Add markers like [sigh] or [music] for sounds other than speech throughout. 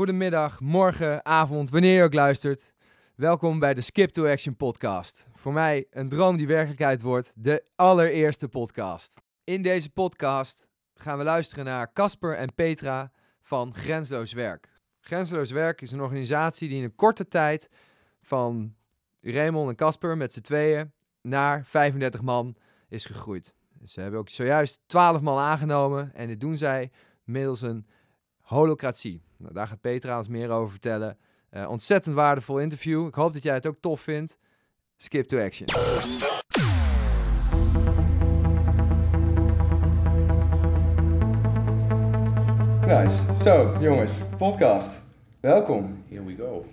Goedemiddag, morgen, avond, wanneer je ook luistert. Welkom bij de Skip to Action podcast. Voor mij een droom die werkelijkheid wordt, de allereerste podcast. In deze podcast gaan we luisteren naar Casper en Petra van Grensloos Werk. Grensloos Werk is een organisatie die in een korte tijd van Raymond en Casper met z'n tweeën naar 35 man is gegroeid. Ze hebben ook zojuist 12 man aangenomen en dit doen zij middels een holocratie. Nou, daar gaat Petra ons meer over vertellen. Uh, ontzettend waardevol interview. Ik hoop dat jij het ook tof vindt. Skip to action. Nice. Zo, jongens, podcast. Welkom. Here we go.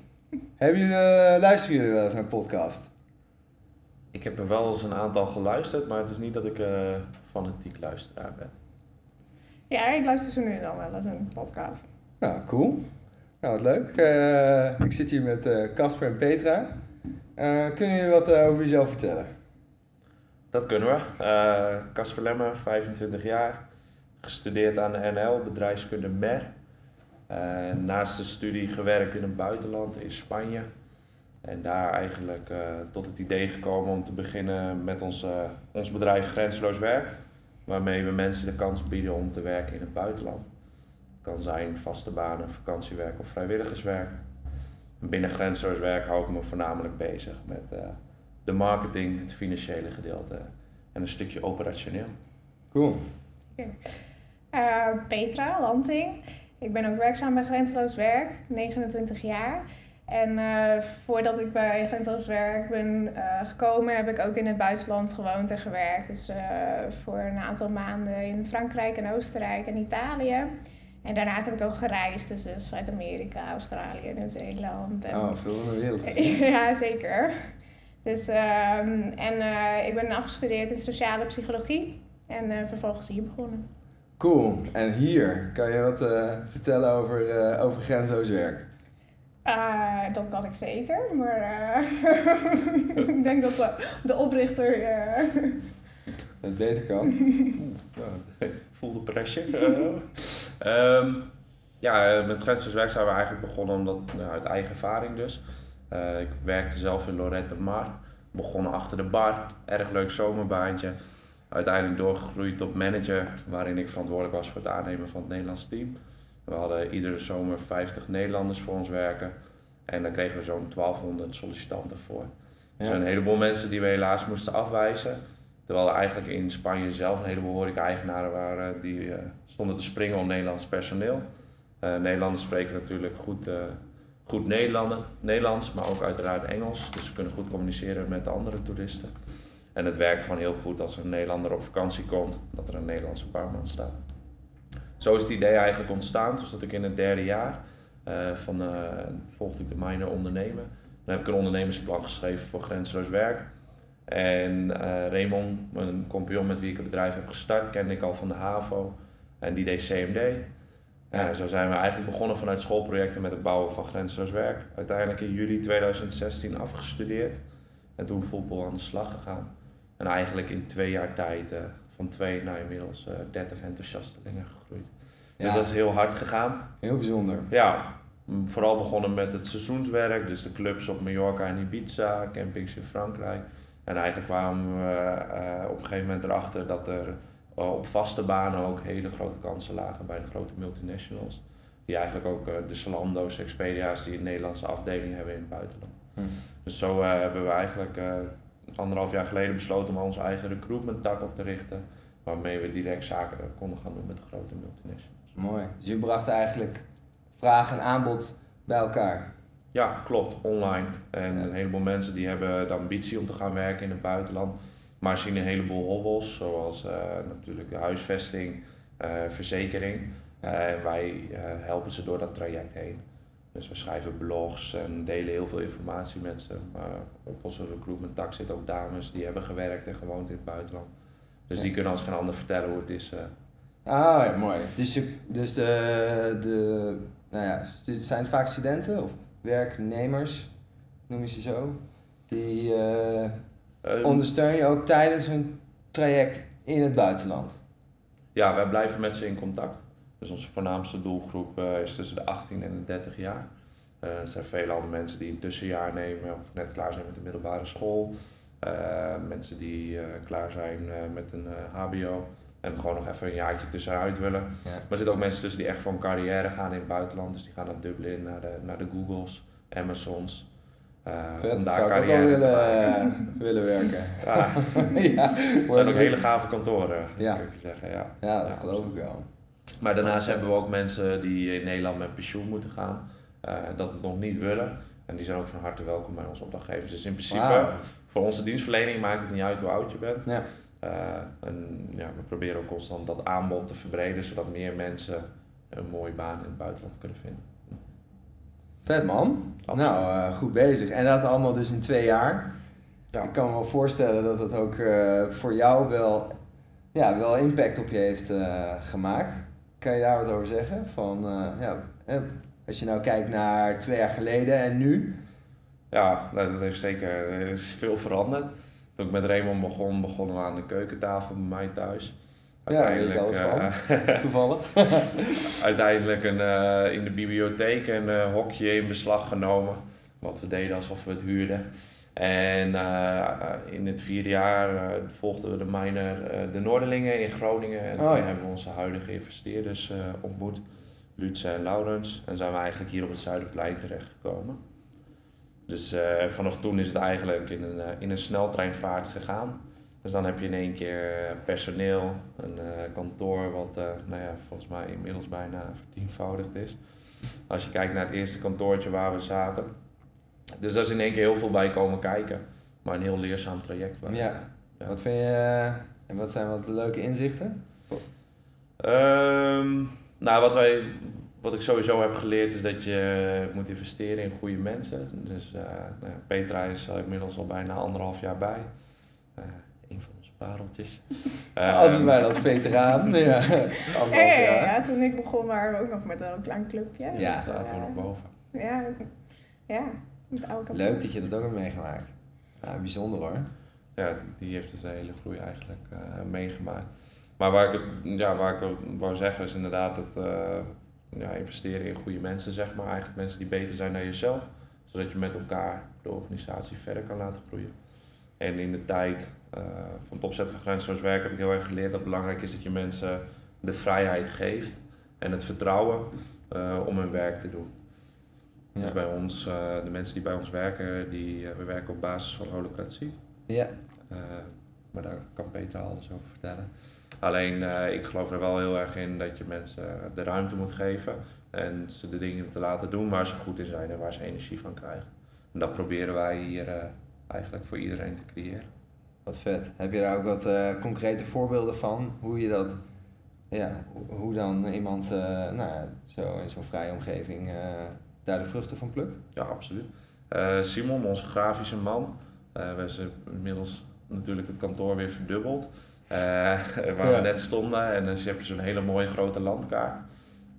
Hebben jullie, uh, luisteren jullie wel eens naar een podcast? Ik heb er wel eens een aantal geluisterd, maar het is niet dat ik uh, fanatiek luisteraar ben. Ja, ik luister zo nu en dan wel eens een podcast. Nou, cool. Nou, wat leuk. Uh, ik zit hier met Casper en Petra. kunnen jullie wat over jezelf vertellen? Dat kunnen we. Casper Lemmer, 25 jaar. Gestudeerd aan de NL, bedrijfskunde MER. naast de studie gewerkt in het buitenland, in Spanje. En daar eigenlijk uh, tot het idee gekomen om te beginnen met ons, uh, ons bedrijf Grenzeloos Werk. Waarmee we mensen de kans bieden om te werken in het buitenland. Het kan zijn vaste banen, vakantiewerk of vrijwilligerswerk. binnen Grenzeloos Werk hou ik me voornamelijk bezig met uh, de marketing, het financiële gedeelte en een stukje operationeel. Cool. Petra Lanting. Ik ben ook werkzaam bij Grenzeloos Werk, 29 jaar. En uh, voordat ik bij Grenzeloos Werk ben uh, gekomen, heb ik ook in het buitenland gewoond en gewerkt. Dus uh, voor een aantal maanden in Frankrijk en Oostenrijk en Italië. En daarnaast heb ik ook gereisd, dus, dus Zuid-Amerika, Australië, Nieuw-Zeeland. En... Oh, veel van de wereld. [laughs] ja, zeker. Dus, um, en ik ben afgestudeerd in sociale psychologie en vervolgens hier begonnen. Cool. En hier, kan je wat vertellen over, over Grenzeloos Werk? Uh, dat kan ik zeker, maar uh, [laughs] ik denk dat de, de oprichter. Uh... Het beter kan. ik voel de pressure. um, ja, met Grensloos zijn we eigenlijk begonnen omdat, nou, uit eigen ervaring dus. ik werkte zelf in Lorette Mar. Begonnen achter de bar, erg leuk zomerbaantje. Uiteindelijk doorgegroeid tot manager, waarin ik verantwoordelijk was voor het aannemen van het Nederlands team. We hadden iedere zomer 50 Nederlanders voor ons werken. En daar kregen we zo'n 1200 sollicitanten voor. Ja. Er zijn een heleboel mensen die we helaas moesten afwijzen. Terwijl er eigenlijk in Spanje zelf een heleboel horeca-eigenaren waren die uh, stonden te springen om Nederlands personeel. Uh, Nederlanders spreken natuurlijk goed, uh, goed Nederlands, maar ook uiteraard Engels. Dus ze kunnen goed communiceren met de andere toeristen. En het werkt gewoon heel goed als een Nederlander op vakantie komt, dat er een Nederlandse barman staat. Zo is het idee eigenlijk ontstaan. Dus dat ik in het derde jaar uh, van, uh, volgde ik de minor ondernemen. Dan heb ik een ondernemersplan geschreven voor Grensloos Werk. En uh, Raymond, mijn compagnon met wie ik het bedrijf heb gestart, kende ik al van de HAVO. En die deed CMD. Ja, zo zijn we eigenlijk begonnen vanuit schoolprojecten met het bouwen van Grensloos Werk. Uiteindelijk in juli 2016 afgestudeerd. En toen voetbal aan de slag gegaan. En eigenlijk in twee jaar tijd van twee naar inmiddels uh, 30 enthousiastelingen gegroeid. Dus dat is heel hard gegaan. Heel bijzonder. Ja, vooral begonnen met het seizoenswerk, dus de clubs op Mallorca en Ibiza, campings in Frankrijk. En eigenlijk kwamen we uh, op een gegeven moment erachter dat er uh, op vaste banen ook hele grote kansen lagen bij de grote multinationals. Die eigenlijk ook uh, de Salando's, Expedia's die een Nederlandse afdeling hebben in het buitenland. Hm. Dus zo hebben we eigenlijk anderhalf jaar geleden besloten om onze eigen recruitment tak op te richten. Waarmee we direct zaken konden gaan doen met de grote multinationals. Mooi. Dus je bracht eigenlijk vraag en aanbod bij elkaar. Ja, klopt. Online. En een heleboel mensen die hebben de ambitie om te gaan werken in het buitenland. Maar zien een heleboel hobbels, zoals uh, natuurlijk huisvesting, uh, verzekering. Uh, en wij helpen ze door dat traject heen. Dus we schrijven blogs en delen heel veel informatie met ze. Maar op onze recruitment tak zitten ook dames die hebben gewerkt en gewoond in het buitenland. Dus die kunnen ons geen ander vertellen hoe het is Ah, ja, mooi. Dus, je, dus de, de, nou ja, zijn het vaak studenten of werknemers, noem je ze zo, die uh, ondersteun je ook tijdens hun traject in het buitenland? Ja, wij blijven met ze in contact. Dus onze voornaamste doelgroep eh, is tussen de 18 en de 30 jaar. Eh, er zijn veel andere mensen die een tussenjaar nemen of net klaar zijn met de middelbare school. Mensen die klaar zijn met een HBO en gewoon nog even een jaartje tussenuit willen. Ja. Maar er zitten ook mensen tussen die echt voor een carrière gaan in het buitenland. Dus die gaan naar Dublin, naar de, naar de Googles, Amazons. eh, Vet, om daar ook carrière te willen, maken. eh, willen werken. Ja, [laughs] ja, het zijn ook hele gave kantoren, Ja. ik je zeggen. Ja. Ja, dat geloof ik wel. Maar daarnaast hebben we ook mensen die in Nederland met pensioen moeten gaan, eh, dat het nog niet willen. En die zijn ook van harte welkom bij onze opdrachtgevers. Dus in principe, voor onze dienstverlening maakt het niet uit hoe oud je bent. Ja. Eh, en ja, we proberen ook constant dat aanbod te verbreden, zodat meer mensen een mooie baan in het buitenland kunnen vinden. Vet man. Absoluut. Nou, eh, goed bezig. En dat allemaal dus in twee jaar. Ja. Ik kan me wel voorstellen dat het ook eh, voor jou wel, ja, wel impact op je heeft gemaakt. Kan je daar wat over zeggen? Van, ja, als je nou kijkt naar twee jaar geleden en nu. Ja, dat heeft zeker er is veel veranderd. Toen ik met Raymond begon, begonnen we aan de keukentafel bij mij thuis. Ja, daar weet ik alles eh, [laughs] Toevallig. [laughs] uiteindelijk een, eh, in de bibliotheek een eh, hokje in beslag genomen. Wat we deden alsof we het huurden. En eh, in het vierde jaar volgden we de minor eh, de Noorderlingen in Groningen. En Oh, toen ja. hebben we onze huidige investeerders ontmoet. Lutze en Laurens. En zijn we eigenlijk hier op het Zuiderplein terechtgekomen. Dus eh, vanaf toen is het eigenlijk in een, eh, in een sneltreinvaart gegaan. Dus dan heb je in één keer eh, personeel, een kantoor wat nou ja, volgens mij inmiddels bijna vertienvoudigd is. Als je kijkt naar het eerste kantoortje waar we zaten. Dus daar is in één keer heel veel bij komen kijken. Maar een heel leerzaam traject. waar- Ja. Wat vind je, en wat zijn wat leuke inzichten? Ehm, nou, wat, wij, wat ik sowieso heb geleerd is dat je moet investeren in goede mensen. Dus eh, nou ja, Petra is al inmiddels al bijna anderhalf jaar bij. Eh een van onze pareltjes. [laughs] als ik Ehm, mij als ja. Anderhalf [laughs] Ja, ja, ja, jaar. ja, toen ik begon waren we ook nog met een klein clubje. Ja. Dus, zaten we eh, nog boven. Ja, ja, met oude kantoor. Leuk dat je dat ook hebt meegemaakt. Ja, bijzonder hoor. Ja, die heeft dus de hele groei eigenlijk eh, meegemaakt. Maar waar ik, het, ja, waar ik ook wou zeggen is inderdaad dat eh, ja, investeren in goede mensen, zeg maar. Eigenlijk mensen die beter zijn dan jezelf. Zodat je met elkaar de organisatie verder kan laten groeien. En in de tijd eh, van het opzetten van grenzeloos werk heb ik heel erg geleerd dat het belangrijk is dat je mensen de vrijheid geeft en het vertrouwen eh, om hun werk te doen. Ja. Dus bij ons, eh, de mensen die bij ons werken, die, we werken op basis van holocratie. Ja. Maar daar kan Peter alles over vertellen. Alleen, eh, ik geloof er wel heel erg in dat je mensen de ruimte moet geven en ze de dingen te laten doen waar ze goed in zijn en waar ze energie van krijgen. En dat proberen wij hier eh, eigenlijk voor iedereen te creëren. Wat vet. Heb je daar ook wat eh, concrete voorbeelden van? Hoe je dat, ja, hoe- dan iemand nou, zo in zo'n vrije omgeving daar de vruchten van plukt? Ja, absoluut. Simon, onze grafische man, we zijn inmiddels natuurlijk het kantoor weer verdubbeld. Eh, waar Ja. we net stonden. En dan heb je zo'n hele mooie grote landkaart.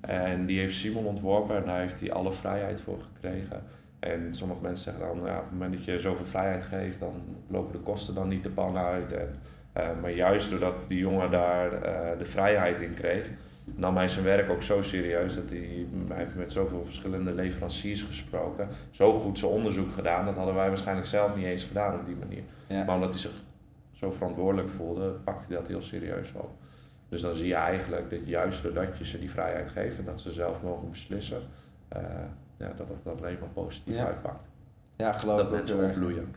En die heeft Simon ontworpen en daar heeft hij alle vrijheid voor gekregen. En sommige mensen zeggen dan, ja, op het moment dat je zoveel vrijheid geeft, dan lopen de kosten dan niet de pan uit. En, eh, maar juist doordat die jongen daar eh, de vrijheid in kreeg, nam hij zijn werk ook zo serieus dat hij, hij heeft met zoveel verschillende leveranciers gesproken, zo goed zijn onderzoek gedaan, dat hadden wij waarschijnlijk zelf niet eens gedaan op die manier. Ja. Maar omdat hij zich zo verantwoordelijk voelde, pakte hij dat heel serieus op. Dus dan zie je eigenlijk dat juist doordat je ze die vrijheid geeft en dat ze zelf mogen beslissen, eh, ja, dat het dat alleen maar positief Ja. uitpakt. Ja, geloof dat ik ook mensen opbloeien.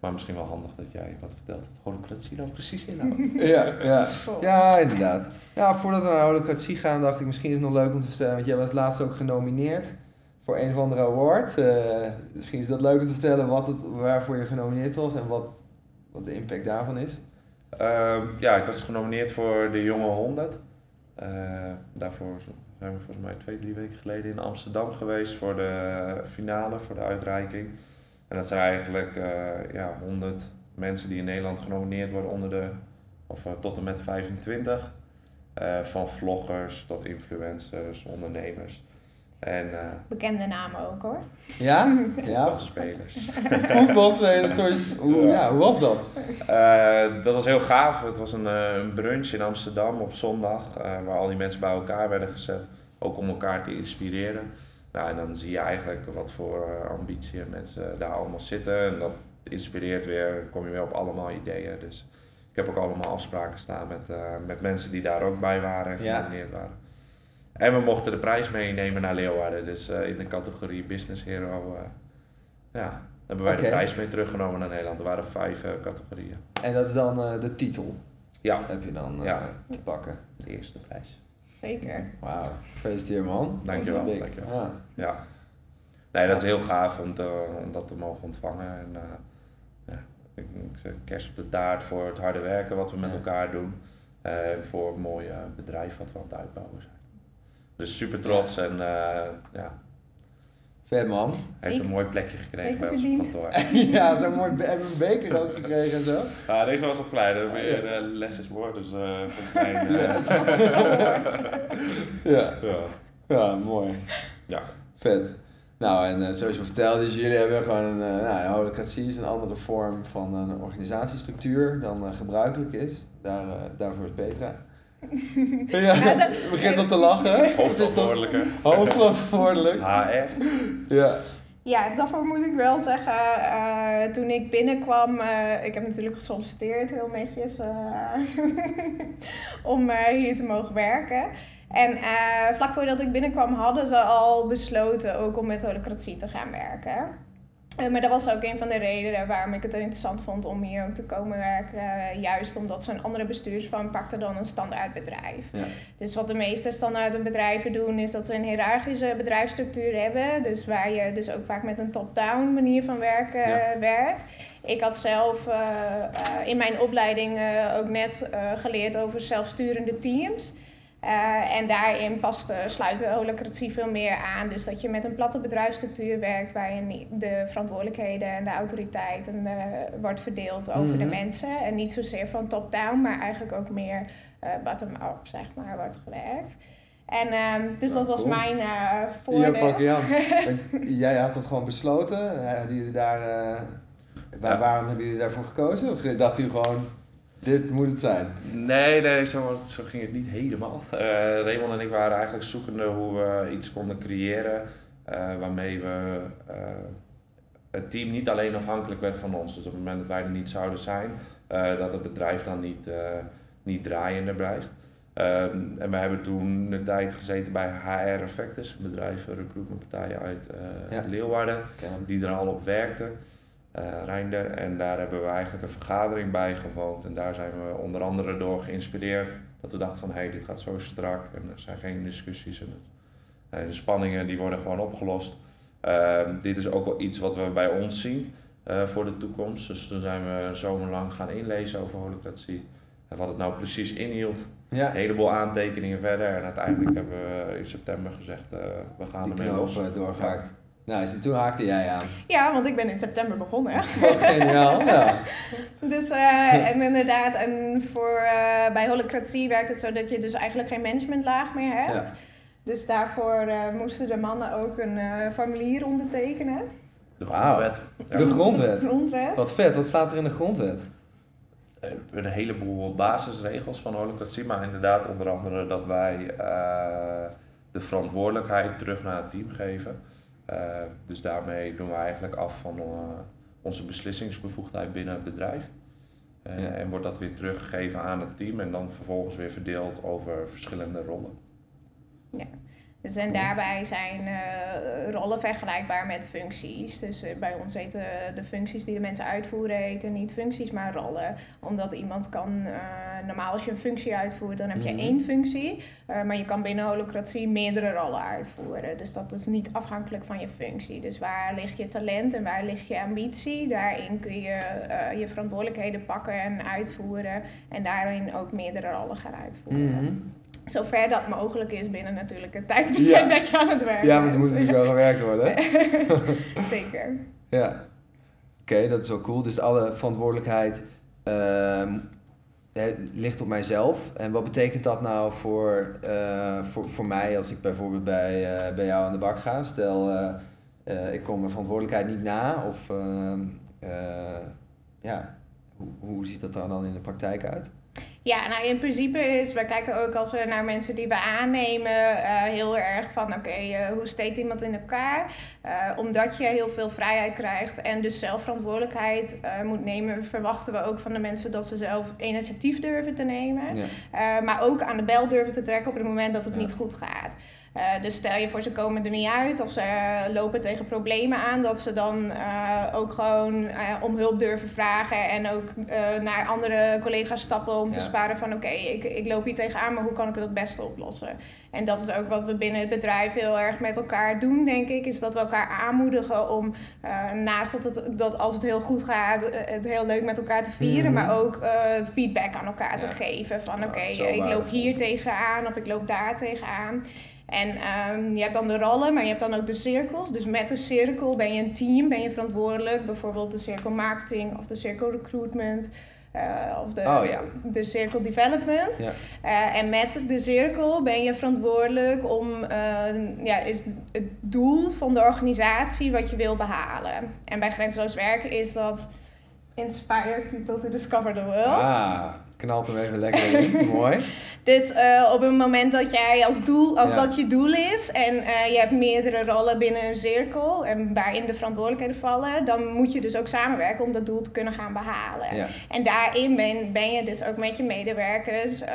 Maar misschien wel handig dat jij wat vertelt wat holocratie dan precies inhoudt. [laughs] Ja, ja. Ja, inderdaad. Ja, voordat we naar holocratie gaan, dacht ik misschien is het nog leuk om te vertellen, want jij was laatst ook genomineerd voor een of andere award. Eh, misschien is dat leuk om te vertellen wat het, waarvoor je genomineerd was en wat, wat de impact daarvan is. Ehm, ja, ik was genomineerd voor de Jonge 100. Eh, daarvoor zijn we volgens mij twee, drie weken geleden in Amsterdam geweest voor de finale, voor de uitreiking. En dat zijn eigenlijk eh ja, 100 mensen die in Nederland genomineerd worden onder de, of eh, tot en met 25. Eh, van vloggers tot influencers, ondernemers. En eh Bekende namen ook hoor. Ja? [laughs] Ja. spelers. Voetbalspelers, [laughs] stories. Hoe, Ja. ja, hoe was dat? Eh, dat was heel gaaf. Het was een, eh, een brunch in Amsterdam op zondag, eh, waar al die mensen bij elkaar werden gezet. Ook om elkaar te inspireren. Nou, en dan zie je eigenlijk wat voor ambitie mensen daar allemaal zitten. En dat inspireert weer, dan kom je weer op allemaal ideeën. Dus ik heb ook allemaal afspraken staan met, eh, met mensen die daar ook bij waren en Ja. genomineerd waren. En we mochten de prijs meenemen naar Leeuwarden. Dus eh, in de categorie Business Hero eh, ja, hebben wij de prijs mee teruggenomen naar Nederland. Er waren vijf eh, categorieën. En dat is dan eh, de titel, Ja, heb je dan eh, Ja. te pakken. de eerste prijs. Zeker. Wauw, gefeliciteerd man. Dankjewel, dankjewel. Ja. Ja. Nee, dat is heel gaaf om, te, om dat te mogen ontvangen. En, eh, ja, ik, ik zeg kerst op de taart voor het harde werken wat we met Ja. elkaar doen. eh, En voor het mooie bedrijf wat we aan het uitbouwen zijn. Dus super trots en eh, ja, Vet man. hij heeft een mooi plekje gekregen Zeker bij ons kantoor. [laughs] ja, zo'n mooi be- hebben we een beker ook gekregen en zo. Ja, deze was wat kleiner. Weer eh, less is more, dus eh [laughs] een klein, eh, [laughs] Ja. ja. ja, mooi. ja. Vet. Nou, en eh, zoals je vertelde, dus jullie hebben gewoon een, eh nou, ja, holocratie is een andere vorm van een organisatiestructuur dan eh, gebruikelijk is. Daar, eh, daarvoor is Petra. Ja, begint al te lachen. Hoofdverantwoordelijke. Hoofdverantwoordelijk. HR. Ja. Ja, daarvoor moet ik wel zeggen, eh, toen ik binnenkwam, eh, ik heb natuurlijk gesolliciteerd, heel netjes, eh, [laughs] om hier te mogen werken. En eh, vlak voordat ik binnenkwam hadden ze al besloten ook om met holocratie te gaan werken. Eh, maar dat was ook een van de redenen waarom ik het interessant vond om hier ook te komen werken. eh, juist omdat ze een andere bestuursvorm pakten dan een standaard bedrijf. Ja. Dus wat de meeste standaard bedrijven doen, is dat ze een hiërarchische bedrijfsstructuur hebben. Dus waar je dus ook vaak met een top-down manier van werken Ja. eh, werkt. Ik had zelf in mijn opleiding ook net geleerd over zelfsturende teams. Eh, en daarin past, eh, sluit de holocratie veel meer aan. Dus dat je met een platte bedrijfsstructuur werkt waarin de verantwoordelijkheden en de autoriteit en, eh, wordt verdeeld over de Mhm. mensen. En niet zozeer van top-down, maar eigenlijk ook meer eh, bottom-up, zeg maar, wordt gewerkt. En ehm, dus Ja, dat was cool. mijn eh Ja, voordeel. [laughs] Want Jij had dat gewoon besloten. Hadden jullie daar, eh, waar- Ja. Waarom hebben jullie daarvoor gekozen? Of dachten jullie gewoon, dit moet het zijn? Nee, nee zo, zo ging het niet helemaal. Eh Raymond en ik waren eigenlijk zoekende hoe we iets konden creëren eh, waarmee we eh, het team niet alleen afhankelijk werd van ons. Dus op het moment dat wij er niet zouden zijn, dat het bedrijf dan niet, niet draaiende blijft. Ehm, en we hebben toen een tijd gezeten bij HR Effectus, een bedrijf, recruitmentpartij uit Ja. Leeuwarden die er al op werkte, Reinder. En daar hebben we eigenlijk een vergadering bij gewoond. En daar zijn we onder andere door geïnspireerd. Dat we dachten van, hé, hey, dit gaat zo strak. En er zijn geen discussies. En, en de spanningen die worden gewoon opgelost. Ehm, dit is ook wel iets wat we bij ons zien eh, voor de toekomst. Dus toen zijn we zomerlang gaan inlezen over holocratie. En wat het nou precies inhield. Ja, Een heleboel aantekeningen verder. En uiteindelijk hebben we in september gezegd, eh, we gaan die ermee los. eh, Nou, toen haakte jij aan. Ja, want ik ben in september begonnen. Wat geniaal, ja. [laughs] Dus eh, en inderdaad, en voor, eh, bij holocratie werkt het zo dat je dus eigenlijk geen managementlaag meer hebt. Ja. Dus daarvoor eh, moesten de mannen ook een eh, formulier ondertekenen. De grondwet. Ja. De grondwet. Grondwet. Wat vet, wat staat er in de grondwet? Een heleboel basisregels van holocratie, maar inderdaad onder andere dat wij eh, de verantwoordelijkheid terug naar het team geven. Eh, dus daarmee doen we eigenlijk af van eh, onze beslissingsbevoegdheid binnen het bedrijf. Eh, Ja. En wordt dat weer teruggegeven aan het team en dan vervolgens weer verdeeld over verschillende rollen. Dus en daarbij zijn eh, rollen vergelijkbaar met functies. Dus eh, bij ons heten de functies die de mensen uitvoeren heten niet functies, maar rollen. Omdat iemand kan, eh, normaal als je een functie uitvoert, dan heb je Mhm. één functie. maar je kan binnen holocratie meerdere rollen uitvoeren. Dus dat is niet afhankelijk van je functie. Dus waar ligt je talent en waar ligt je ambitie? Daarin kun je je verantwoordelijkheden pakken en uitvoeren. En daarin ook meerdere rollen gaan uitvoeren. Mhm. Zover dat mogelijk is binnen natuurlijk het tijdsbestek Ja. dat je aan het werk Ja, maar er moet natuurlijk wel gewerkt worden. [laughs] [laughs] Zeker. Ja. Oké, dat is wel cool. Dus alle verantwoordelijkheid ehm, ligt op mijzelf. En wat betekent dat nou voor, eh, voor, voor mij als ik bijvoorbeeld bij, eh, bij jou aan de bak ga? Stel, eh, ik kom mijn verantwoordelijkheid niet na. Of ehm, eh, ja, hoe, hoe ziet dat er dan in de praktijk uit? Ja, nou in principe is, wij kijken ook als we naar mensen die we aannemen, eh, heel erg van oké, eh, hoe steekt iemand in elkaar? Eh, omdat je heel veel vrijheid krijgt en dus zelf verantwoordelijkheid moet nemen, verwachten we ook van de mensen dat ze zelf initiatief durven te nemen. Ja. Maar ook aan de bel durven te trekken op het moment dat het Ja. niet goed gaat. Dus stel je voor, ze komen er niet uit of ze lopen tegen problemen aan, dat ze dan ook gewoon om hulp durven vragen en ook naar andere collega's stappen om te Ja. Sparen van oké, ik, ik loop hier tegenaan, maar hoe kan ik het het beste oplossen? En dat is ook wat we binnen het bedrijf heel erg met elkaar doen, denk ik, is dat we elkaar aanmoedigen om eh, naast dat, het, dat als het heel goed gaat, eh, het heel leuk met elkaar te vieren, Mhm. maar ook eh, feedback aan elkaar te geven van oké, ik loop hier tegenaan of ik loop daar tegenaan. En ehm, je hebt dan de rollen, maar je hebt dan ook de cirkels. Dus met de cirkel ben je een team, ben je verantwoordelijk. Bijvoorbeeld de cirkel marketing of de cirkel recruitment. Eh, of de, Oh ja. de cirkel development. Ja. Eh, en met de cirkel ben je verantwoordelijk om, eh, ja, is het doel van de organisatie wat je wil behalen. En bij Grenzeloos Werken is dat inspire people to discover the world. Ah, knalt hem even lekker in. [laughs] Mooi. Dus eh, op het moment dat jij als doel, als Ja. dat je doel is en eh, je hebt meerdere rollen binnen een cirkel en waarin de verantwoordelijkheden vallen, dan moet je dus ook samenwerken om dat doel te kunnen gaan behalen. Ja. En daarin ben, ben je dus ook met je medewerkers eh,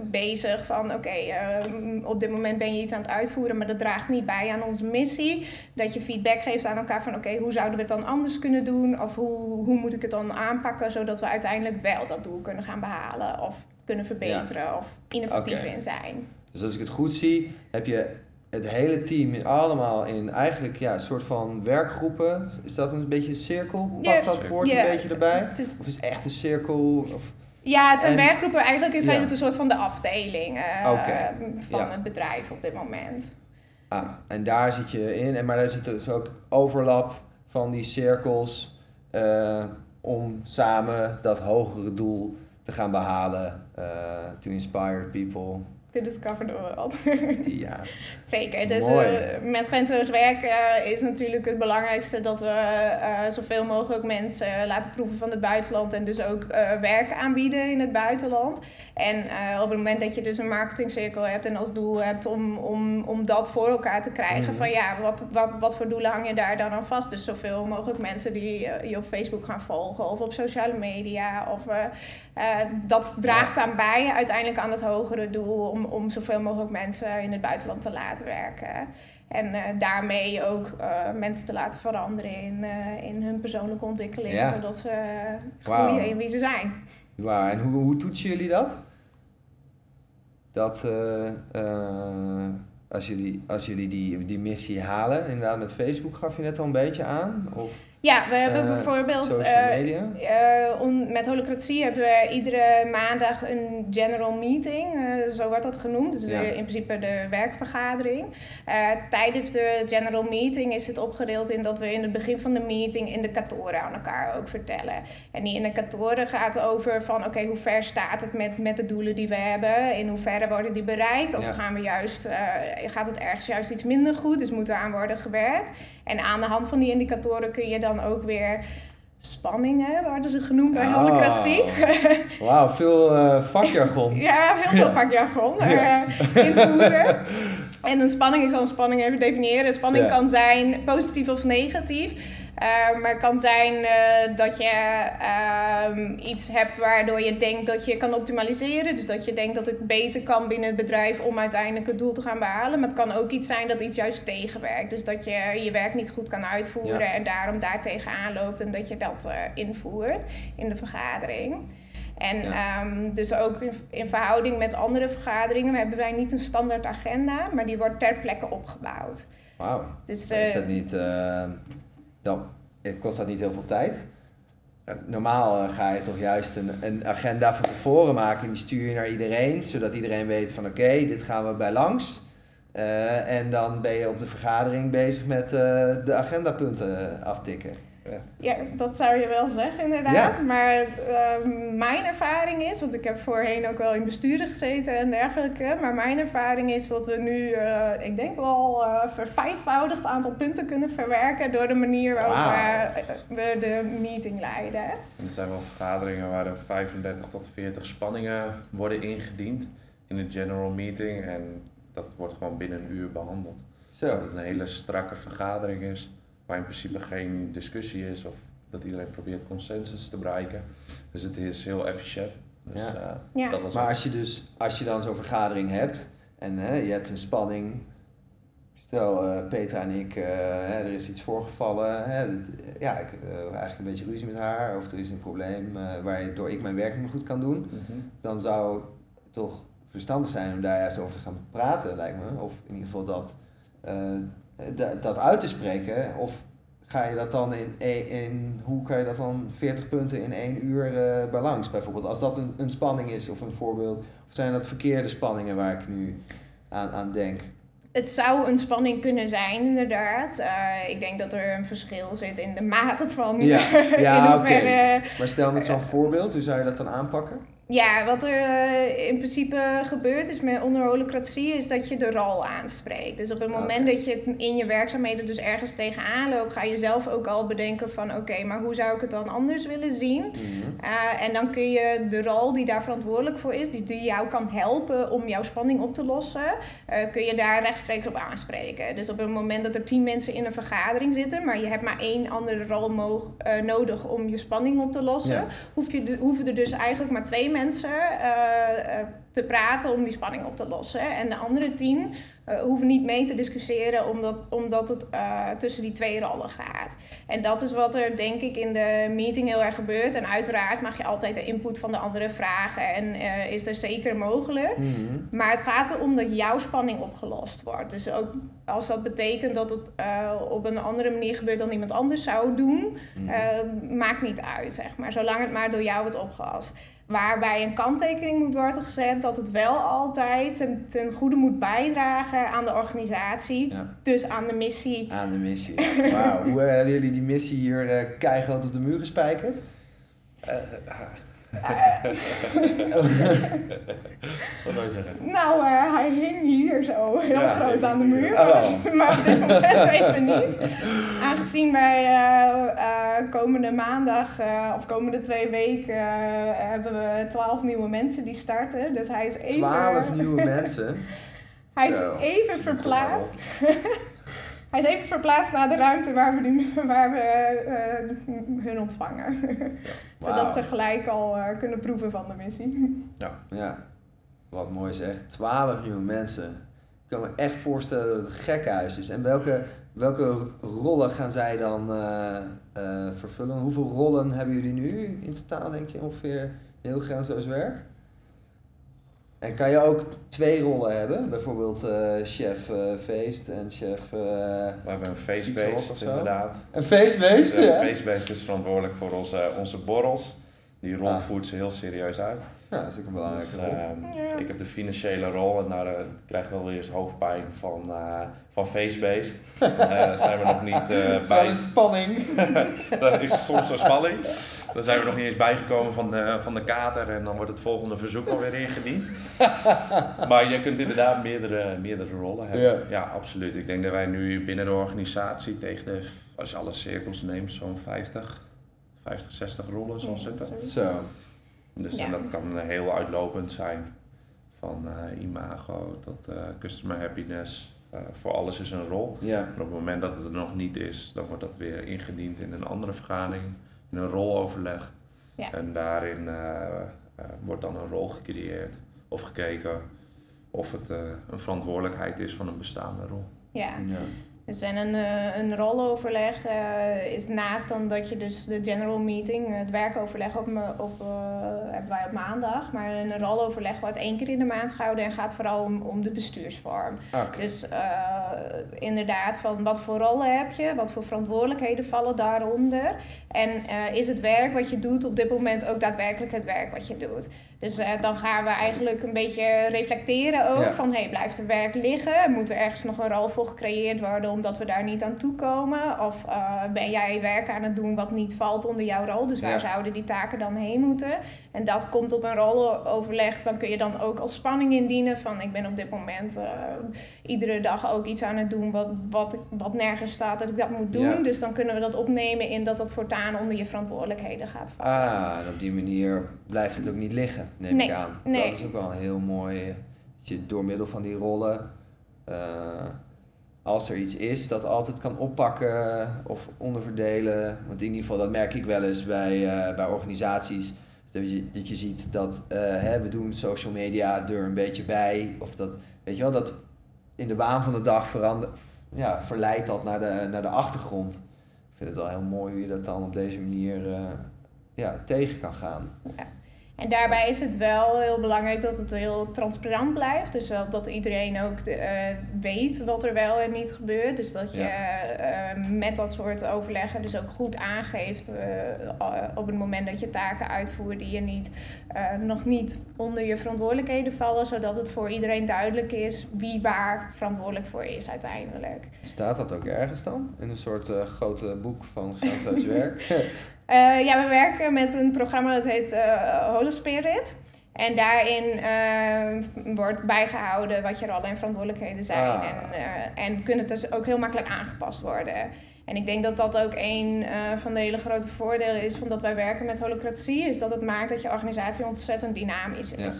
bezig van oké, eh, op dit moment ben je iets aan het uitvoeren, maar dat draagt niet bij aan onze missie. Dat je feedback geeft aan elkaar van oké, hoe zouden we het dan anders kunnen doen? Of hoe, hoe moet ik het dan aanpakken zodat we uiteindelijk wel dat doel kunnen gaan behalen of kunnen verbeteren of innovatief in zijn. Dus als ik het goed zie, heb je het hele team allemaal in eigenlijk ja, een soort van werkgroepen. Is dat een beetje een cirkel? Past dat woord een beetje erbij? Het is, Of is het echt een cirkel? Of... ja, het zijn En- werkgroepen. Eigenlijk zijn Ja. het een soort van de afdeling eh, van ja. het bedrijf op dit moment. Ah, en daar zit je in. En maar daar zit dus ook overlap van die cirkels eh, om samen dat hogere doel te gaan behalen. eh, to inspire people. To discover the world. Die, ja. [laughs] Zeker. Dus eh, met grenzeloos werk eh, is natuurlijk het belangrijkste dat we eh, zoveel mogelijk mensen laten proeven van het buitenland en dus ook werk aanbieden in het buitenland. En op het moment dat je dus een marketingcirkel hebt en als doel hebt om, om, om dat voor elkaar te krijgen, Mhm. van ja, wat, wat, wat voor doelen hang je daar dan aan vast? Dus zoveel mogelijk mensen die je op Facebook gaan volgen of op sociale media. Of, dat draagt aan bij uiteindelijk aan het hogere doel om, om zoveel mogelijk mensen in het buitenland te laten werken. En eh, daarmee ook eh, mensen te laten veranderen in, eh, in hun persoonlijke ontwikkeling, Ja. zodat ze groeien in wie ze zijn. Wauw, en hoe, hoe toetsen jullie dat? Dat als jullie, als jullie die, die missie halen, inderdaad met Facebook gaf je net al een beetje aan? Of Ja, we hebben Eh, bijvoorbeeld media? eh, on- met holocratie hebben we iedere maandag een general meeting, zo wordt dat genoemd. Dus Ja. in principe de werkvergadering. Tijdens de general meeting is het opgedeeld in dat we in het begin van de meeting indicatoren aan elkaar ook vertellen. En die indicatoren gaat over van oké, hoe ver staat het met, met de doelen die we hebben? In hoeverre worden die bereikt? Of Ja. gaan we juist, gaat het ergens juist iets minder goed? Dus moet er aan worden gewerkt? En aan de hand van die indicatoren kun je dan ook weer spanningen, worden ze genoemd bij Oh. holocratie. [laughs] Wauw, veel eh, vakjargon. ja, heel veel Ja. vakjargon eh, Ja. invoeren. [laughs] En een spanning, ik zal een spanning even definiëren. Een spanning Ja. kan zijn positief of negatief. Eh, maar het kan zijn eh, dat je ehm, iets hebt waardoor je denkt dat je kan optimaliseren. Dus dat je denkt dat het beter kan binnen het bedrijf om uiteindelijk het doel te gaan behalen. Maar het kan ook iets zijn dat iets juist tegenwerkt. Dus dat je je werk niet goed kan uitvoeren Ja. en daarom daar tegenaan loopt en dat je dat eh, invoert in de vergadering. En Ja. ehm, dus ook in, in verhouding met andere vergaderingen hebben wij niet een standaard agenda, maar die wordt ter plekke opgebouwd. Wauw. Dus, Is eh, dat niet, dan kost dat niet heel veel tijd? Eh, Normaal eh, ga je toch juist een, een agenda van tevoren maken en die stuur je naar iedereen, zodat iedereen weet van oké, dit gaan we bij langs. Eh, en dan ben je op de vergadering bezig met de agendapunten aftikken. Ja, dat zou je wel zeggen inderdaad. Ja. Maar ehm, mijn ervaring is, want ik heb voorheen ook wel in besturen gezeten en dergelijke. Maar mijn ervaring is dat we nu, eh, ik denk wel, eh vervijfvoudigd aantal punten kunnen verwerken door de manier waarop eh, we de meeting leiden. En er zijn wel vergaderingen waar er 35 tot 40 spanningen worden ingediend in de general meeting. En dat wordt gewoon binnen een uur behandeld. Dat Zo. het een hele strakke vergadering is, waar in principe geen discussie is of dat iedereen probeert consensus te bereiken. Dus het is heel efficiënt. Dus, Ja. eh, Ja. dat was Maar ook- als je dus, als je dan zo'n vergadering hebt en hè, je hebt een spanning. Stel, eh, Petra en ik, eh, hè, er is iets voorgevallen. Hè, dit- ja, ik heb eigenlijk een beetje ruzie met haar. Of er is een probleem eh, waardoor ik mijn werk niet meer goed kan doen. Mhm. Dan zou het toch verstandig zijn om daar juist over te gaan praten, lijkt me. Of in ieder geval dat, eh, da- dat uit te spreken. Of ga je dat dan in, in, in- hoe kan je dat dan 40 punten in één uur eh balans bijvoorbeeld? Als dat een, een spanning is of een voorbeeld. Of zijn dat verkeerde spanningen waar ik nu aan, aan denk? Het zou een spanning kunnen zijn, inderdaad. Eh, ik denk dat er een verschil zit in de mate van Ja, [laughs] ja, oké. Maar stel met zo'n voorbeeld, hoe zou je dat dan aanpakken? Ja, wat er eh, in principe gebeurt is met onder holocratie is dat je de rol aanspreekt. Dus op het moment Oké. dat je in je werkzaamheden dus ergens tegenaan loopt, ga je zelf ook al bedenken van oké, maar hoe zou ik het dan anders willen zien? Mhm. Uh, en dan kun je de rol die daar verantwoordelijk voor is, die, die jou kan helpen om jouw spanning op te lossen, uh, kun je daar rechtstreeks op aanspreken. Dus op het moment dat er tien mensen in een vergadering zitten, maar je hebt maar één andere rol nodig om je spanning op te lossen, hoef je hoeven er dus eigenlijk maar twee mensen uh, te praten om die spanning op te lossen. En de andere tien uh, hoeven niet mee te discussiëren omdat, omdat het uh, tussen die twee rollen gaat. En dat is wat er denk ik in de meeting heel erg gebeurt. En uiteraard mag je altijd de input van de anderen vragen en uh, is er zeker mogelijk. Mhm. Maar het gaat erom dat jouw spanning opgelost wordt. Dus ook als dat betekent dat het op een andere manier gebeurt dan iemand anders zou doen, Mhm. maakt niet uit, zeg maar. Zolang het maar door jou wordt opgelost. Waarbij een kanttekening moet worden gezet dat het wel altijd ten, ten goede moet bijdragen aan de organisatie. Ja. Dus aan de missie. Aan de missie. [laughs] Wauw, hoe uh, hebben jullie die missie hier uh, keihard op de muur gespijkerd? Uh, [laughs] Wat zou je zeggen? Nou, uh, hij hing hier zo heel Ja, groot aan de muur. Oh. Maar, maar op dit moment [laughs] even niet. Aangezien wij uh, komende maandag of komende twee weken hebben we twaalf nieuwe mensen die starten. Dus hij is even... Twaalf nieuwe mensen? [laughs] hij is Zo, even verplaatst. Hij is even verplaatst naar de ruimte waar we, die, waar we uh, hun ontvangen. [laughs] Zodat ze gelijk al uh, kunnen proeven van de missie. Ja. ja, wat mooi zeg. Twaalf nieuwe mensen. Ik kan me echt voorstellen dat het een gekhuis is. En welke, welke rollen gaan zij dan uh, vervullen? Hoeveel rollen hebben jullie nu in totaal, denk je, ongeveer heel grenzeloos werk? En kan je ook twee rollen hebben? Bijvoorbeeld uh, chef uh, feest en chef... Uh, We hebben een feestbeest inderdaad. Een feestbeest, ja. Een feestbeest is verantwoordelijk voor onze, onze borrels. Die rol ah. voert ze heel serieus uit. Ja, dat is ook een belangrijke dus, rol. ja. Ik heb de financiële rol en daar uh, krijg ik wel weer eens hoofdpijn van, uh, van. Daar uh, zijn we nog niet [laughs] bij. een spanning. [laughs] dat is soms een spanning. Dan zijn we nog niet eens bijgekomen van de, van de kater en dan wordt het volgende verzoek alweer ingediend. [laughs] maar je kunt inderdaad meerdere, meerdere rollen hebben. Ja. ja, absoluut. Ik denk dat wij nu binnen de organisatie tegen de, als je alle cirkels neemt, zo'n 50, 50, 60 rollen zal zitten. Zo. Dus ja. en dat kan heel uitlopend zijn. Van uh, imago tot uh, customer happiness. Uh, voor alles is een rol. Ja. Maar op het moment dat het er nog niet is, dan wordt dat weer ingediend in een andere vergadering. In een roloverleg. Ja. En daarin wordt dan een rol gecreëerd. Of gekeken of het een verantwoordelijkheid is van een bestaande rol. Ja. ja. Dus en een, uh, een roloverleg uh, is naast dan dat je dus de general meeting, het werkoverleg op, me, op, uh, hebben wij op maandag. Maar een roloverleg wordt één keer in de maand gehouden en gaat vooral om, om de bestuursvorm. Okay. Dus inderdaad, van wat voor rollen heb je, wat voor verantwoordelijkheden vallen daaronder. En is het werk wat je doet op dit moment ook daadwerkelijk het werk wat je doet. Dus eh, dan gaan we eigenlijk een beetje reflecteren ook Ja. van hey, blijft er werk liggen? Moet er ergens nog een rol voor gecreëerd worden omdat we daar niet aan toekomen? Of eh, ben jij werk aan het doen wat niet valt onder jouw rol? Dus waar Ja. zouden die taken dan heen moeten? En dat komt op een roloverleg. Dan kun je dan ook als spanning indienen van ik ben op dit moment eh, iedere dag ook iets aan het doen wat, wat, wat nergens staat dat ik dat moet doen. Ja. Dus dan kunnen we dat opnemen in dat dat voortaan onder je verantwoordelijkheden gaat vallen. Ah, en op die manier blijft het ook niet liggen, neem Nee, ik aan. nee. Dat is ook wel een heel mooi, dat je door middel van die rollen, eh, als er iets is, dat altijd kan oppakken of onderverdelen. Want in ieder geval, dat merk ik wel eens bij, eh, bij organisaties. Dat je, dat je ziet dat eh, hè, we doen social media er een beetje bij. Of dat, weet je wel, dat in de waan van de dag verander, ja, verleidt dat naar de, naar de achtergrond. Ik vind het wel heel mooi hoe je dat dan op deze manier ja, tegen kan gaan. En daarbij is het wel heel belangrijk dat het heel transparant blijft. Dus dat, dat iedereen ook de, eh, weet wat er wel en niet gebeurt. Dus dat je eh, met dat soort overleggen dus ook goed aangeeft eh, eh, op het moment dat je taken uitvoert die je niet, eh, nog niet onder je verantwoordelijkheden vallen. Zodat het voor iedereen duidelijk is wie waar verantwoordelijk voor is uiteindelijk. Staat dat ook ergens dan? In een soort eh, grote boek van grenzeloos werk? [laughs] Eh, ja, we werken met een programma dat heet Holy Spirit. En daarin eh, wordt bijgehouden wat je rollen en verantwoordelijkheden zijn. Ah. En, eh, en kunnen het dus ook heel makkelijk aangepast worden. En ik denk dat dat ook een van de hele grote voordelen is van dat wij werken met holocratie. Is dat het maakt dat je organisatie ontzettend dynamisch Ja.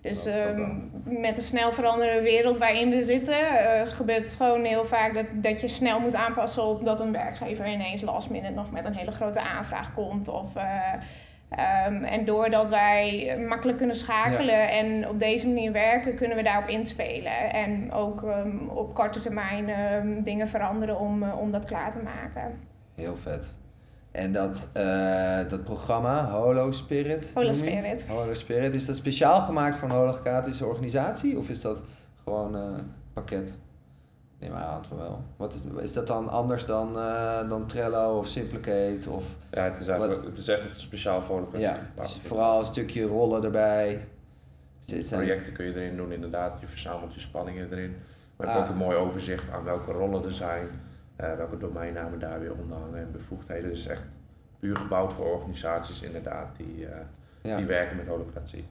Dus ehm, met de snel veranderende wereld waarin we zitten, eh, gebeurt het gewoon heel vaak dat, dat je snel moet aanpassen op dat een werkgever ineens last minute nog met een hele grote aanvraag komt. Of, eh, ehm, en doordat wij makkelijk kunnen schakelen en op deze manier werken, kunnen we daarop inspelen. En ook ehm, op korte termijn dingen veranderen om, eh, om dat klaar te maken. Heel vet. En dat, eh, dat programma, Holo Spirit. Holo je? Spirit. Holo Spirit, is dat speciaal gemaakt voor een holocratische organisatie? Of is dat gewoon eh, een pakket? Neem maar aan van wel. Wat is, is dat dan anders dan, eh, dan Trello of Simplicate? Of, Ja, het is, eigenlijk, het is echt speciaal voor de ja, dus vooral een stukje rollen erbij. Zit- Projecten kun je erin doen, inderdaad. Je verzamelt je spanningen erin. Maar je Ah. hebt ook een mooi overzicht aan welke rollen er zijn, welke domeinnamen daar weer onder hangen en bevoegdheden. Dus echt puur gebouwd voor organisaties inderdaad die, eh, Ja, die werken met holocratie.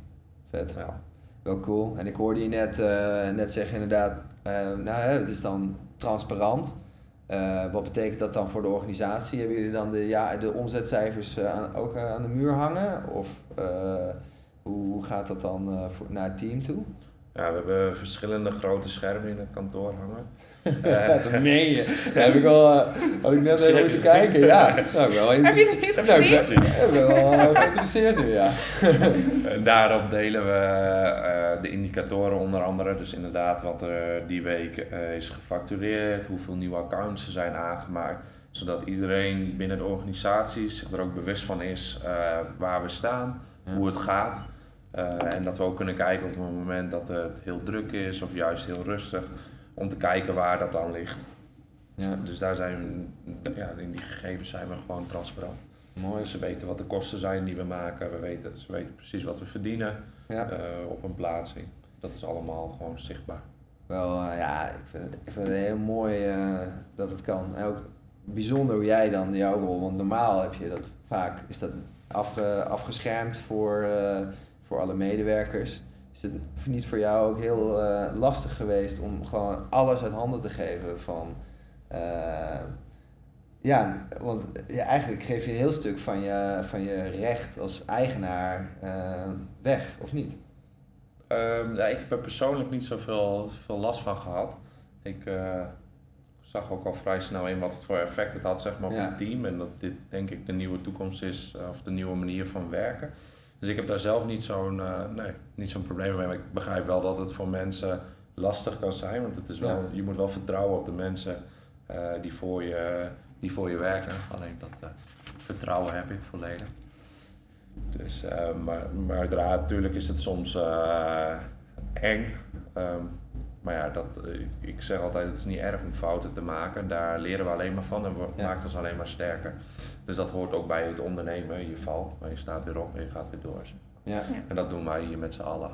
vet. Ja. Wel cool. En ik hoorde je net, eh, net zeggen inderdaad, eh, nou hè, het is dan transparant. Eh, wat betekent dat dan voor de organisatie? Hebben jullie dan de, ja, de omzetcijfers eh, aan, ook eh, aan de muur hangen? Of eh, hoe, hoe gaat dat dan eh, voor, naar het team toe? Ja, we hebben verschillende grote schermen in het kantoor hangen. Ja, [laughs] dat meen je. Daar heb ik al, eh, had ik net even heb moeten kijken. Ja, [laughs] nou, wel Heb je niet nou, ik ben- gezien? ik ben wel eh, geïnteresseerd nu, ja. [laughs] En daarop delen we eh, de indicatoren onder andere. Dus inderdaad wat er die week eh, is gefactureerd, hoeveel nieuwe accounts er zijn aangemaakt. Zodat iedereen binnen de organisatie zich er ook bewust van is eh, waar we staan, Ja. hoe het gaat. Eh, en dat we ook kunnen kijken op het moment dat het heel druk is of juist heel rustig. Om te kijken waar dat dan ligt. Ja, Dus daar zijn we, ja, in die gegevens zijn we gewoon transparant. mooi. Ze weten wat de kosten zijn die we maken. We weten, ze weten precies wat we verdienen Ja. eh, op een plaatsing. Dat is allemaal gewoon zichtbaar. Wel, eh, ja, ik vind, het, ik vind het heel mooi dat het kan. En ook bijzonder hoe jij dan jouw rol, want normaal heb je dat vaak, is dat afge, afgeschermd voor, voor alle medewerkers. Is het niet voor jou ook heel eh, lastig geweest om gewoon alles uit handen te geven van... eh, ja, want ja, eigenlijk geef je een heel stuk van je, van je recht als eigenaar eh, weg, of niet? Ehm, ja, ik heb er persoonlijk niet zoveel veel last van gehad. Ik zag ook al vrij snel in wat het voor effect het had zeg maar, op Ja. het team. En dat dit denk ik de nieuwe toekomst is, of de nieuwe manier van werken. Dus ik heb daar zelf niet zo'n eh, nee, niet zo'n probleem mee. Maar ik begrijp wel dat het voor mensen lastig kan zijn. Want het is wel, Ja. je moet wel vertrouwen op de mensen eh, die, voor je, die voor je werken. Alleen dat eh, vertrouwen heb ik volledig. Dus, maar, maar uiteraard, natuurlijk is het soms eng. Ehm, maar ja, dat, ik zeg altijd, het is niet erg om fouten te maken. Daar leren we alleen maar van en we- Ja. maakt ons alleen maar sterker. Dus dat hoort ook bij het ondernemen. Je valt, maar je staat weer op en je gaat weer door. Ja, En dat doen wij hier met z'n allen.